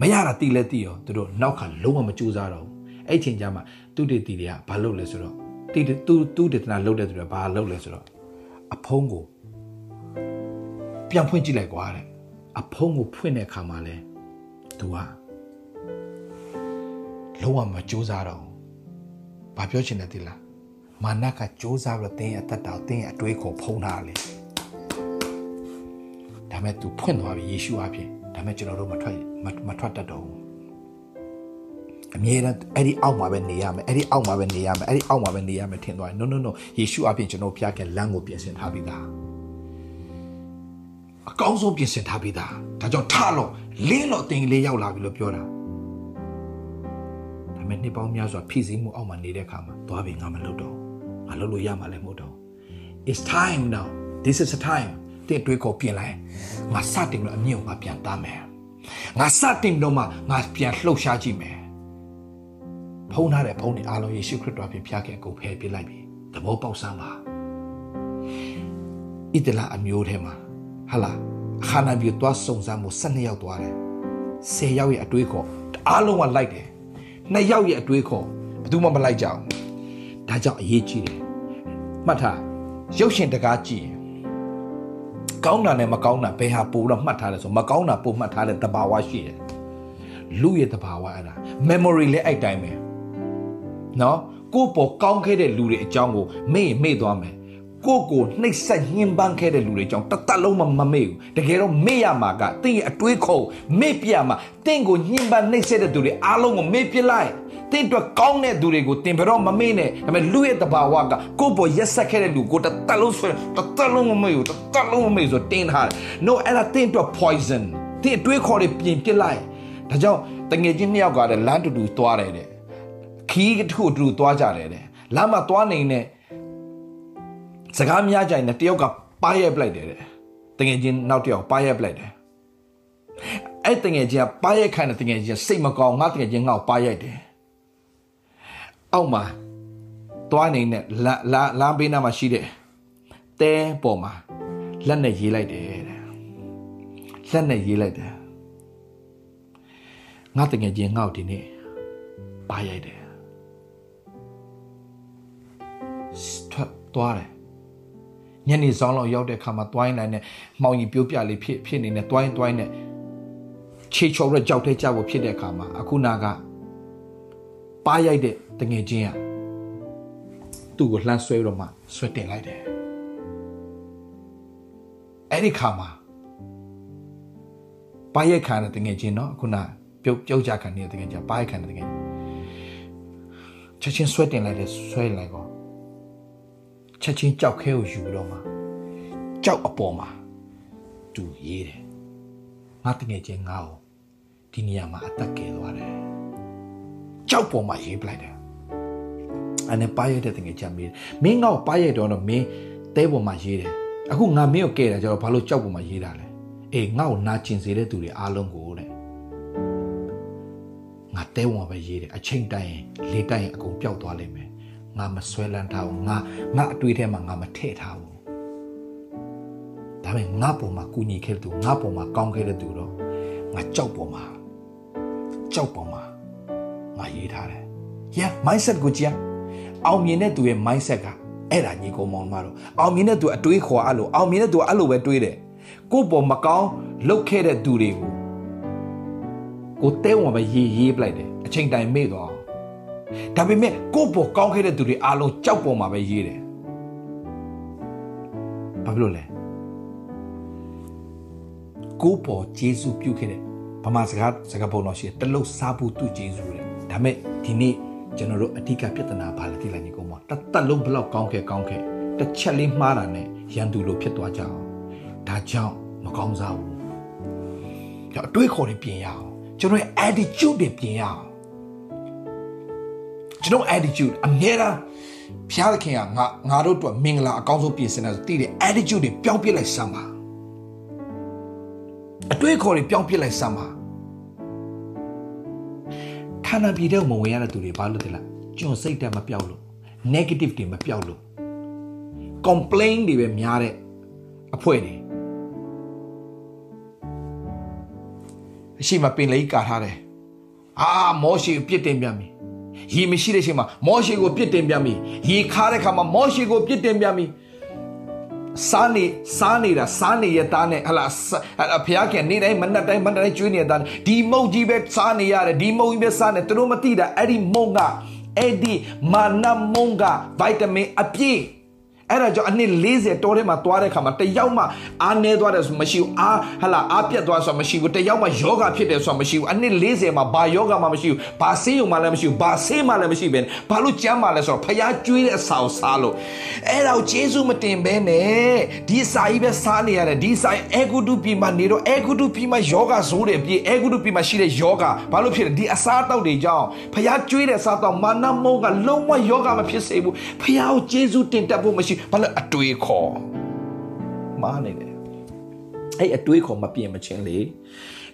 မရတာတီးလဲတီးရောသူတို့နောက်ခါလုံးဝမကြိုးစားတော့ဘူးအဲ့ချိန်ကျမှသူတေတီတွေကဘာလုပ်လဲဆိုတော့တီသူသူတေတနာလုပ်တဲ့သူတွေကဘာလုပ်လဲဆိုတော့အဖုံးကိုပြန်ဖွင့်ကြည့်လိုက်ကွာတဲ့အဖုံးကိုဖွင့်တဲ့အခါမှာလဲသူကလုံးဝမကြိုးစားတော့ဘာပြောချင်တယ်တိလား မာနကစ조사ပြီးတော့တင်းရဲ့အသက်တာတင်းရဲ့အတွေးကိုဖုံးထားလေဒါမဲ့ तू ဖွင့်သွားပြီယေရှုအဖြစ်ဒါ ဒါပေမဲ့ကျွန်တော်တို့မထွက်မထွက်တတ်တော့ဘူးအမြဲတမ်းအဲ့ဒီအောက်မှာပဲနေရမယ်အဲ့ဒီအောက်မှာပဲနေရမယ်အဲ့ဒီအောက်မှာပဲနေရမယ်ထင်သွားတယ် no no no ယေရှုအပြင်ကျွန်တော်ဖျားခဲ့လမ်းကိုပြင်ဆင်ထားပြီးသားအကောင်းဆုံးပြင်ဆင်ထားပြီးသားဒါကြောင့်ထလို့လင်းလို့တင်လေးရောက်လာပြီလို့ပြောတာဒါပေမဲ့နှစ်ပေါင်းများစွာဖြည့်ဆည်းမှုအောက်မှာနေတဲ့အခါမှာသွားပြီငါမလုပ်တော့ ငါလုပ်လို့ရမှာလည်းမဟုတ်တော့ it's time now this is the time တဲ့တွေးကိုပြင်လိုက်ငါစတင်လို့အမြင့်ကိုငါပြန်တားမယ်ငါစတင်တော့မှငါပြန်လှုပ်ရှားကြည့်မယ်ဖုံးထားတဲ့ဖုံးတွေအားလုံးယေရှုခရစ်တော်ပြင်ဖျားခဲ့ကိုဖယ်ပြလိုက်ပြီသဘောပေါက်စမ်းပါဣတလအမျိုးထဲမှာဟာလာအခါနာပြီးသွားစုံစမ်းမှု12ယောက်သွားတယ်10ယောက်ရဲ့အတွေးခေါ်အားလုံးကလိုက်တယ်2ယောက်ရဲ့အတွေးခေါ်ဘယ်သူမှမလိုက်ကြဘူးဒါကြောင့်အရေးကြီးတယ် မှတ်ထားရုပ်ရှင်တကားကြည့်ရင်ကောင်းတာနဲ့မကောင်းတာဘယ်ဟာပိုတော့မှတ်ထားတယ်ဆိုမကောင်းတာပိုမှတ်ထားတဲ့တဘာဝရှိတယ်လူရဲ့တဘာဝအဲ့ဒါ memory လည်းအဲ့တိုင်းပဲနော်ကိုပေါ်ကောင်းခဲ့တဲ့လူတွေအကြောင်းကိုမေ့မေ့သွားမယ် ကိုကိုနှိပ်စက်ညှဉ်းပန်းခဲ့တဲ့လူတွေကြောင့်တသက်လုံးမမမေ့ဘူးတကယ်တော့မေ့ရမှာကတင့်ရဲ့အတွေးခုံမေ့ပြမှာတင့်ကိုညှဉ်းပန်းနှိပ်စက်တဲ့သူတွေအားလုံးကိုမေ့ပြလိုက်တင့်အတွက်ကောင်းတဲ့သူတွေကိုတင်ဘတော့မမေ့နဲ့ဒါပေမဲ့လူရဲ့တဘာဝကကိုပေါ်ရက်ဆက်ခဲ့တဲ့လူကိုတသက်လုံးဆွဲတသက်လုံးမမေ့ဘူးတသက်လုံးမမေ့ဆိုတင်းထားတယ် no အဲ့ဒါတင့်အတွက် poison တင့်အတွေးခေါ်တွေပြင်ပြလိုက်ဒါကြောင့်တငယ်ချင်းနှစ်ယောက်ကလည်းလမ်းတူတူသွားတယ်တဲ့ခီးတစ်ခုတူတူသွားကြတယ်တဲ့လမ်းမှာသွားနေတဲ့ စကားများကြရင်တယောက်ကပါရက်ပလိုက်တယ်တဲ့တငယ်ချင်းနောက်တစ်ယောက်ပါရက်ပလိုက်တယ်အဲ့တငယ်ချင်းကပါရက်ခိုင်းတဲ့တငယ်ချင်းစိတ်မကောင်းငါတငယ်ချင်းငါ့ကိုပါရိုက်တယ်အောက်မှာသွားနေတဲ့လာလာလမ်းဘေးနားမှာရှိတဲ့တဲပေါ်မှာလက်နဲ့ရေးလိုက်တယ်တဲ့လက်နဲ့ရေးလိုက်တယ်ငါတငယ်ချင်းငါ့ကိုဒီနေ့ပါရိုက်တယ်ထွက်သွားတယ် ညနေဆောင်လောက်ရောက်တဲ့အခါမှာတွိုင်းနိုင်တဲ့မှောင်ကြီးပြိုးပြလေးဖြစ်ဖြစ်နေတဲ့တွိုင်းတွိုင်းနဲ့ခြေချော်ရက်ကြောက်တဲ့ကြောက်ကိုဖြစ်တဲ့အခါမှာအခုနာကပါရိုက်တဲ့တငယ်ချင်းကသူ့ကိုလှမ်းဆွဲပြီးတော့မှဆွဲတင်လိုက်တယ်အဲ့ဒီခါမှာပါရိုက်ခံတဲ့တငယ်ချင်းနော်အခုနာပြုတ်ပြုတ်ကြခံနေတဲ့တငယ်ချင်းပါရိုက်ခံတဲ့တငယ်ချက်ချင်းဆွဲတင်လိုက်တယ်ဆွဲလိုက်ကော ချက်ချင်းကြောက်ခဲကိုယူတော့မှကြောက်အပေါ်မှာသူရေးတယ်ငါတငယ်ချင်းငါ့ကိုဒီနေရာမှာအသက်ကယ်သွားတယ်ကြောက်ပေါ်မှာရေးပလိုက်တယ်အဲ့နဲ့ပါရတဲ့တငယ်ချင်းမေးမင်းငါ့ကိုပါရတော့တော့မင်းတဲပေါ်မှာရေးတယ်အခုငါမင်းကိုကယ်တာကျတော့ဘာလို့ကြောက်ပေါ်မှာရေးတာလဲအေးငါ့ကိုနာကျင်စေတဲ့သူတွေအားလုံးကိုတဲ့ငါတဲဝင်ပဲရေးတယ်အချိန်တိုင်းလေတိုင်းအကုန်ပျောက်သွားလိမ့်မယ် ငါမဆွဲလန်းထားဘူးငါငါအတွေးထဲမှာငါမထည့်ထားဘူးဒါပေမဲ့ငါပုံမှာကူညီခဲ့တဲ့သူငါပုံမှာကောင်းခဲ့တဲ့သူတော့ငါကြောက်ပုံမှာကြောက်ပုံမှာငါရေးထားတယ် yeah mindset ကိုကြည့်အောင်မြင်တဲ့သူရဲ့ mindset ကအဲ့ဒါညီကောင်မောင်မတို့အောင်မြင်တဲ့သူအတွေးခေါ်အဲ့လိုအောင်မြင်တဲ့သူအဲ့လိုပဲတွေးတယ်ကိုပေါ်မကောင်းလုပ်ခဲ့တဲ့သူတွေကိုကိုတဲဝင်ပဲရေးရေးပလိုက်တယ်အချိန်တိုင်မေ့သွား ဒါပေမဲ့ကိုယ့်ပေါ်ကောင်းခဲ့တဲ့သူတွေအားလုံးကြောက်ပေါ်မှာပဲရေးတယ်ဘာဖြစ်လို့လဲကိုယ့်ပေါ်ဂျေစုပြုခဲ့တဲ့ဗမာစကားစကားပုံတော်ရှိတယ်တလုတ်စားဖို့သူ့ဂျေစုတဲ့ဒါပေမဲ့ဒီနေ့ကျွန်တော်တို့အဓိကပြဿနာဘာလဲသိလိုက်ညီကောင်မတသက်လုံးဘလောက်ကောင်းခဲ့ကောင်းခဲ့တစ်ချက်လေးမှားတာနဲ့ရန်သူလိုဖြစ်သွားကြအောင်ဒါကြောင့်မကောင်းစားဘူးကျွန်တော်အတွေးခေါ်တွေပြင်ရအောင်ကျွန်တော်ရဲ့ attitude တွေပြင်ရအောင် ကျွန်တော် attitude အမြဲတမ်းဖျားသခင်ကငါငါတို့အတွက်မင်္ဂလာအကောင်းဆုံးပြင်ဆင်တယ်ဆိုတည်တဲ့ attitude တွေပြောင်းပြစ်လိုက်စမ်းပါအတွေးခေါ်တွေပြောင်းပြစ်လိုက်စမ်းပါဌာနပြည်တဲ့မဝင်ရတဲ့သူတွေဘာလို့လဲလားကျွန်စိတ်တက်မပြောက်လို့ negative တွေမပြောက်လို့ complain တွေပဲများတဲ့အဖွဲ့တွေအရှိမပင်လေးကာထားတယ်အာမောရှိပြစ်တင်ပြန်ပြီ ရေမရှိတဲ့အချိန်မှာမောရှေကိုပြစ်တင်ပြန်ပြီရေခါတဲ့ခါမှာမောရှေကိုပြစ်တင်ပြန်ပြီစားနေစားနေတာစားနေရတာနဲ့ဟလာဖျားခင်နေတိုင်းမနက်တိုင်းမနက်တိုင်းကျွေးနေတာဒီမုံကြီးပဲစားနေရတယ်ဒီမုံကြီးပဲစားနေသူတို့မသိတာအဲ့ဒီမုံကအဲ့ဒီမာနမုံကဗိုက်တာမင်အပြည့် အဲ့ဒါကြောင့်အနှစ်40တောထဲမှာသွားတဲ့ခါမှာတယောက်မှအားနေသွားတယ်ဆိုမရှိဘူးအားဟလာအားပြတ်သွားဆိုမရှိဘူးတယောက်မှယောဂဖြစ်တယ်ဆိုမရှိဘူးအနှစ်40မှာဘာယောဂမှမရှိဘူးဘာဆေးရုံမှလည်းမရှိဘူးဘာဆေးမှလည်းမရှိဘဲဘာလို့ကြမ်းမှလဲဆိုတော့ဖျားကျွေးတဲ့အစာကိုစားလို့အဲ့ဒါကိုဂျေစုမတင်ဘဲနဲ့ဒီစာကြီးပဲစားနေရတယ်ဒီစာအဲဂုတုပြီမှာနေတော့အဲဂုတုပြီမှာယောဂဇိုးတယ်ပြီအဲဂုတုပြီမှာရှိတဲ့ယောဂဘာလို့ဖြစ်လဲဒီအစားတောက်တွေကြောင့်ဖျားကျွေးတဲ့စားတောက်မာနမုန်းကလုံးဝယောဂမဖြစ်စေဘူးဖျားကိုဂျေစုတင်တတ်ဖို့မရှိဘာလို့အတွေးခေါ်မားနေတယ်အဲ့အတွေးခေါ်မပြင်မချင်းလေ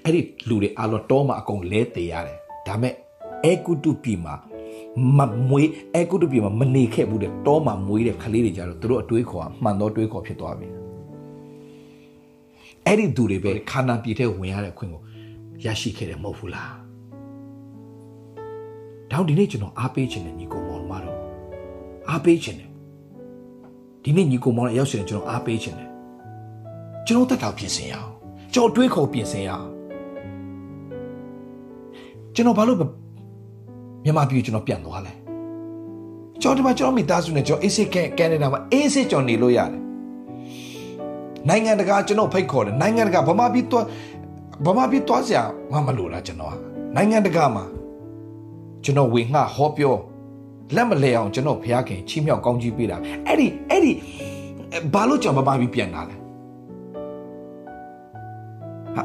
အဲ့ဒီလူတွေအလောတော့မှအကုန်လဲတည်ရတယ်ဒါမဲ့အဲဂုတုပြီမှာမမွေးအဲဂုတုပြီမှာမနေခဲ့ဘူးတဲ့တောမှာမွေးတဲ့ကလေးတွေကြတော့သူတို့အတွေးခေါ်ကမှန်တော့တွေးခေါ်ဖြစ်သွားပြီအဲ့ဒီသူတွေပဲခန္ဓာပြည်ထဲဝင်ရတဲ့အခွင့်ကိုရရှိခဲ့တယ်မဟုတ်ဘူးလားတောင်းဒီနေ့ကျွန်တော်အားပေးခြင်းနဲ့ညီကောင်မောင်မတော်အားပေးခြင်းနဲ့ ဒီနေ့ညီကောင်မောင်ရဲ့ရောက်ရှင်ကျွန်တော်အားပေးခြင်းနဲ့ကျွန်တော်တက်တောက်ပြင်ဆင်ရအောင်ကျွန်တော်တွေးခေါ်ပြင်ဆင်ရအောင်ကျွန်တော်ဘာလို့မြန်မာပြည်ကျွန်တော်ပြန်သွားလဲကျွန်တော်ဒီမှာကျွန်တော်မိသားစုနဲ့ကျွန်တော်အေးစစ်ကန်နာဒါမှာအေးစစ်ကျွန်တော်နေလို့ရတယ်နိုင်ငံတကာကျွန်တော်ဖိတ်ခေါ်တယ်နိုင်ငံတကာဗမာပြည်သွားဗမာပြည်သွားစရာမမလို့လားကျွန်တော်နိုင်ငံတကာမှာကျွန်တော်ဝင်ငှဟောပြော လက်မလဲအောင်ကျွန်တော်ဖျားခင်ချီးမြှောက်ကောင်းကြီးပေးတာအဲ့ဒီအဲ့ဒီဘာလို့ကျွန်တော်ဗမာပြည်ပြန်လာလဲ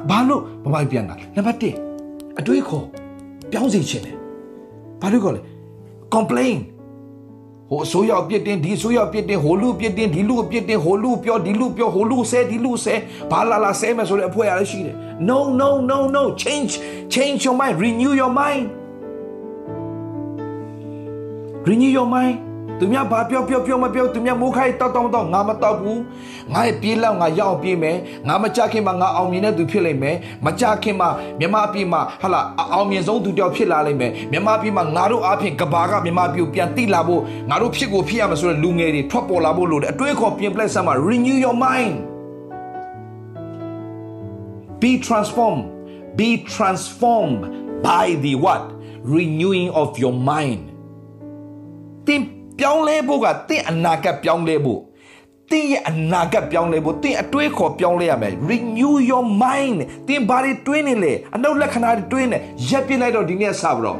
ဘာလို့ဗမာပြည်ပြန်လာနံပါတ်1အတွေးခေါ်ပြောင်းစီခြင်းတယ်ဘာလို့ခေါ်လဲ complain ဟိုအစိုးရပြစ်တင်ဒီအစိုးရပြစ်တင်ဟိုလူပြစ်တင်ဒီလူပြစ်တင်ဟိုလူပြောဒီလူပြောဟိုလူဆဲဒီလူဆဲဘာလာလာဆဲမယ်ဆိုတဲ့အဖွဲရရှိတယ် no no no no change change your mind renew your mind renew your mind သူများဘာပြောပြောပြောမပြောသူများမိုးခိုင်းတောက်တောက်တော့ငါမတောက်ဘူးငါရဲ့ပြေးလောက်ငါရောက်ပြေးမယ်ငါမကြခင်မှာငါအောင်မြင်တဲ့သူဖြစ်လိမ့်မယ်မကြခင်မှာမြန်မာပြည်မှာဟာလာအောင်မြင်ဆုံးသူတယောက်ဖြစ်လာလိမ့်မယ်မြန်မာပြည်မှာငါတို့အဖြစ်ကဘာကမြန်မာပြည်ကိုပြန်တိလာဖို့ငါတို့ဖြစ်ကိုဖြစ်ရမယ်ဆိုတဲ့လူငယ်တွေထွက်ပေါ်လာဖို့လိုတယ်အတွေးခေါ်ပြင်ပလက်ဆမ်းမှာ renew your mind be transformed be transformed by the what renewing of your mind တင်ပြောင်းလဲဖို့ကတင့်အနာဂတ်ပြောင်းလဲဖို့တင့်ရဲ့အနာဂတ်ပြောင်းလဲဖို့တင့်အတွေးခေါ်ပြောင်းလဲရမယ် renew your mind တင်ဘာတွေတွေးနေလဲအနှုတ်လက္ခဏာတွေတွေးနေရက်ပြစ်လိုက်တော့ဒီနေ့စပြီးတော့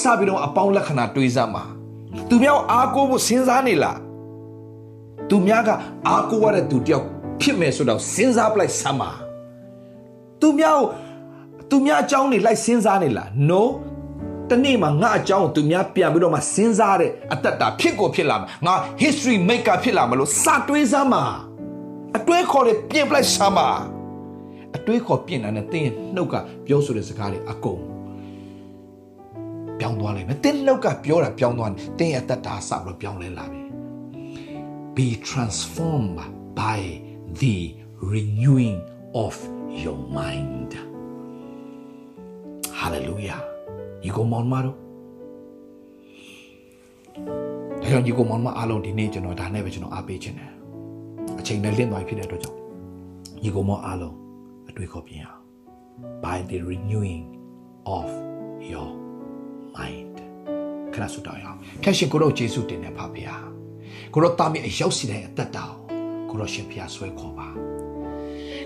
စပြီးတော့အပေါင်းလက္ခဏာတွေးစမ်းပါသူများအားကိုးဖို့စဉ်းစားနေလားသူများကအားကိုးရတဲ့သူတယောက်ဖြစ်မယ်ဆိုတော့စဉ်းစားပလိုက်စမ်းပါသူများသူများအကြောင်းနေလိုက်စဉ်းစားနေလား no တနေ့မှာငါအကြောင်းသူများပြန်ပြီးတော့မှစဉ်းစားတဲ့အတ္တတာဖြစ်ကိုဖြစ်လာမှာငါ history maker ဖြစ်လာမလို့စတွေးစမ်းပါအတွေးခေါ်တဲ့ပြင်ပလိုက်စမ်းပါအတွေးခေါ်ပြင်တာနဲ့တင်းရဲ့နှုတ်ကပြောဆိုတဲ့စကားတွေအကုန်ပြောင်းသွားလိမ့်မယ်တင်းနှုတ်ကပြောတာပြောင်းသွားတယ်တင်းရဲ့အတ္တတာစပြီးတော့ပြောင်းလဲလာပြီ be transformed by the renewing of your mind hallelujah ညီကောင်မောင်မတို့ဒါကြောင့်ညီကောင်မောင်မအားလုံးဒီနေ့ကျွန်တော်ဒါနဲ့ပဲကျွန်တော်အားပေးခြင်းတယ်အချိန်နဲ့လင့်သွားဖြစ်တဲ့အတွက်ကြောင့်ညီကောင်မောင်အားလုံးအတွေ့ခေါ်ပြင်အောင် by the renewing of your mind ခရဆုတောင်းရအောင်ဖျက်ရှင်ကိုတော့ယေရှုတင်နေပါဗျာကိုတော့တာမီအရောက်စီတဲ့အသက်တာကိုတော့ရှင်ဖျားဆွဲခေါ်ပါ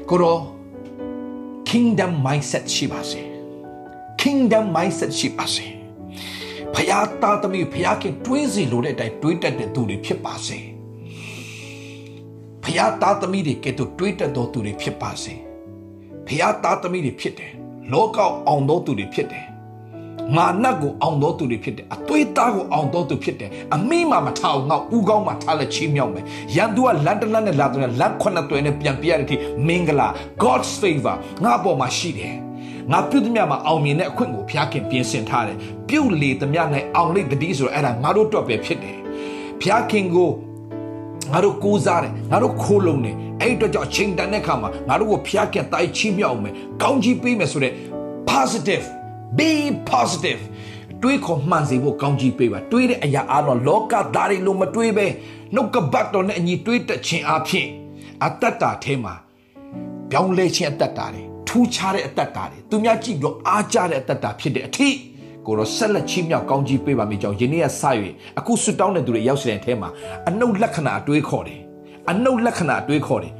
ကိုတော့ kingdom mindset ရှိပါစေ kingdom mindset ရှိပါစေဖယားသားသမီးဖယားခင်တွေးစီလိုတဲ့အတိုင်းတွေးတတ်တဲ့သူတွေဖြစ်ပါစေဖယားသားသမီးတွေကဲ့သို့တွေးတတ်သောသူတွေဖြစ်ပါစေဖယားသားသမီးတွေဖြစ်တယ်လောကအောင်သောသူတွေဖြစ်တယ်ငါနတ်ကိုအောင်သောသူတွေဖြစ်တယ်အသွေးသားကိုအောင်သောသူဖြစ်တယ်အမိမမထားအောင်ငါဥကောင်းမှထားလက်ချီးမြောက်မယ်ရန်သူကလန်တလန်နဲ့လာတယ်လန်ခွနဲ့တွယ်နဲ့ပြန်ပြရတဲ့အထိမင်္ဂလာ God's favor ငါပေါ်မှာရှိတယ် ငါပြုတ်သမျှမှာအောင်မြင်တဲ့အခွင့်ကိုဘုရားခင်ပြင်ဆင်ထားတယ်ပြုတ်လေသမျှနဲ့အောင်လိမ့်တည်းဆိုတော့အဲ့ဒါငါတို့တော့ပဲဖြစ်တယ်ဘုရားခင်ကိုငါတို့ကိုးစားတယ်ငါတို့ခိုးလုံတယ်အဲ့အတွက်ကြောင့်ချိန်တန်တဲ့ခါမှာငါတို့ကိုဘုရားခင်တိုက်ချီးမြှောက်မယ်ကောင်းချီးပေးမယ်ဆိုတဲ့ positive be positive တွေးခေါ်မှန်စေဖို့ကောင်းကြီးပေးပါတွေးတဲ့အရာအလုံးလောကသားတွေလိုမတွေးပဲနှုတ်ကပတ်တော်နဲ့အညီတွေးတတ်ခြင်းအဖြစ်အတ္တတာထဲမှာပြောင်းလဲခြင်းအတ္တတာတွေ ထူးခြားတဲ့အတ္တတာတွေသူများကြည့်ပြီးတော့အားကြတဲ့အတ္တတာဖြစ်တဲ့အထိကိုကိုတော့ဆက်လက်ချီးမြှောက်ကောင်းကြီးပေးပါမိကြောင်းယနေ့ကစ၍အခုဆွတောင်းတဲ့သူတွေရောက်တဲ့အထဲမှာအနှုတ်လက္ခဏာအတွေးခေါ်တယ်အနှုတ်လက္ခဏာအတွေးခေါ်တယ်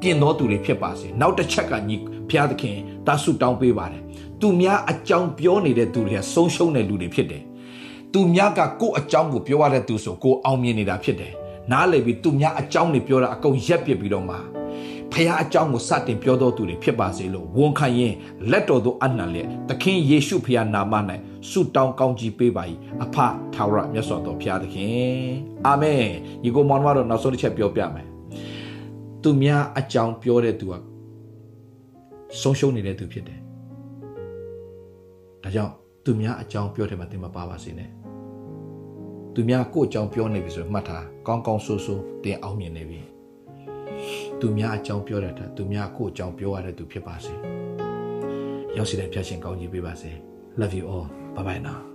ပြင်သောသူတွေဖြစ်ပါစေနောက်တစ်ချက်ကညီဘုရားသခင်တာဆုတောင်းပေးပါတယ်သူများအကြောင်းပြောနေတဲ့သူတွေကဆုံးရှုံးတဲ့လူတွေဖြစ်တယ်သူများကကိုယ့်အကြောင်းကိုပြောရတဲ့သူဆိုကိုအောင်မြင်နေတာဖြစ်တယ်နားလေပြီးသူများအကြောင်းတွေပြောတာအကုန်ရက်ပစ်ပြီးတော့မှ ဖခင်အကြောင်းကိုစတင်ပြောတော်သူတွေဖြစ်ပါစေလို့ဝန်ခံရင်လက်တော်သို့အနံလျက်သခင်ယေရှုဖခင်နာမ၌ဆုတောင်းကောင်းကြီးပေးပါ၏အဖထာဝရမြတ်စွာဘုရားသခင်အာမင်ညီကိုမောင်မတော်နောက်ဆုံးတစ်ချက်ပြောပြမယ်သူများအကြောင်းပြောတဲ့သူကဆုံးရှုံးနေတဲ့သူဖြစ်တယ်ဒါကြောင့်သူများအကြောင်းပြောတယ်မှသင်မပါပါစေနဲ့သူများကိုယ့်အကြောင်းပြောနေပြီဆိုရင်မှတ်ထားကောင်းကောင်းဆိုးဆိုးတင်အောင်မြင်နေပြီ သူများအကြောင်းပြောတဲ့သူများကိုယ့်အကြောင်းပြောရတဲ့သူဖြစ်ပါစေရောက်စီတဲ့ဖျက်ရှင်ကောင်းကြီးပေးပါစေ love you all bye bye now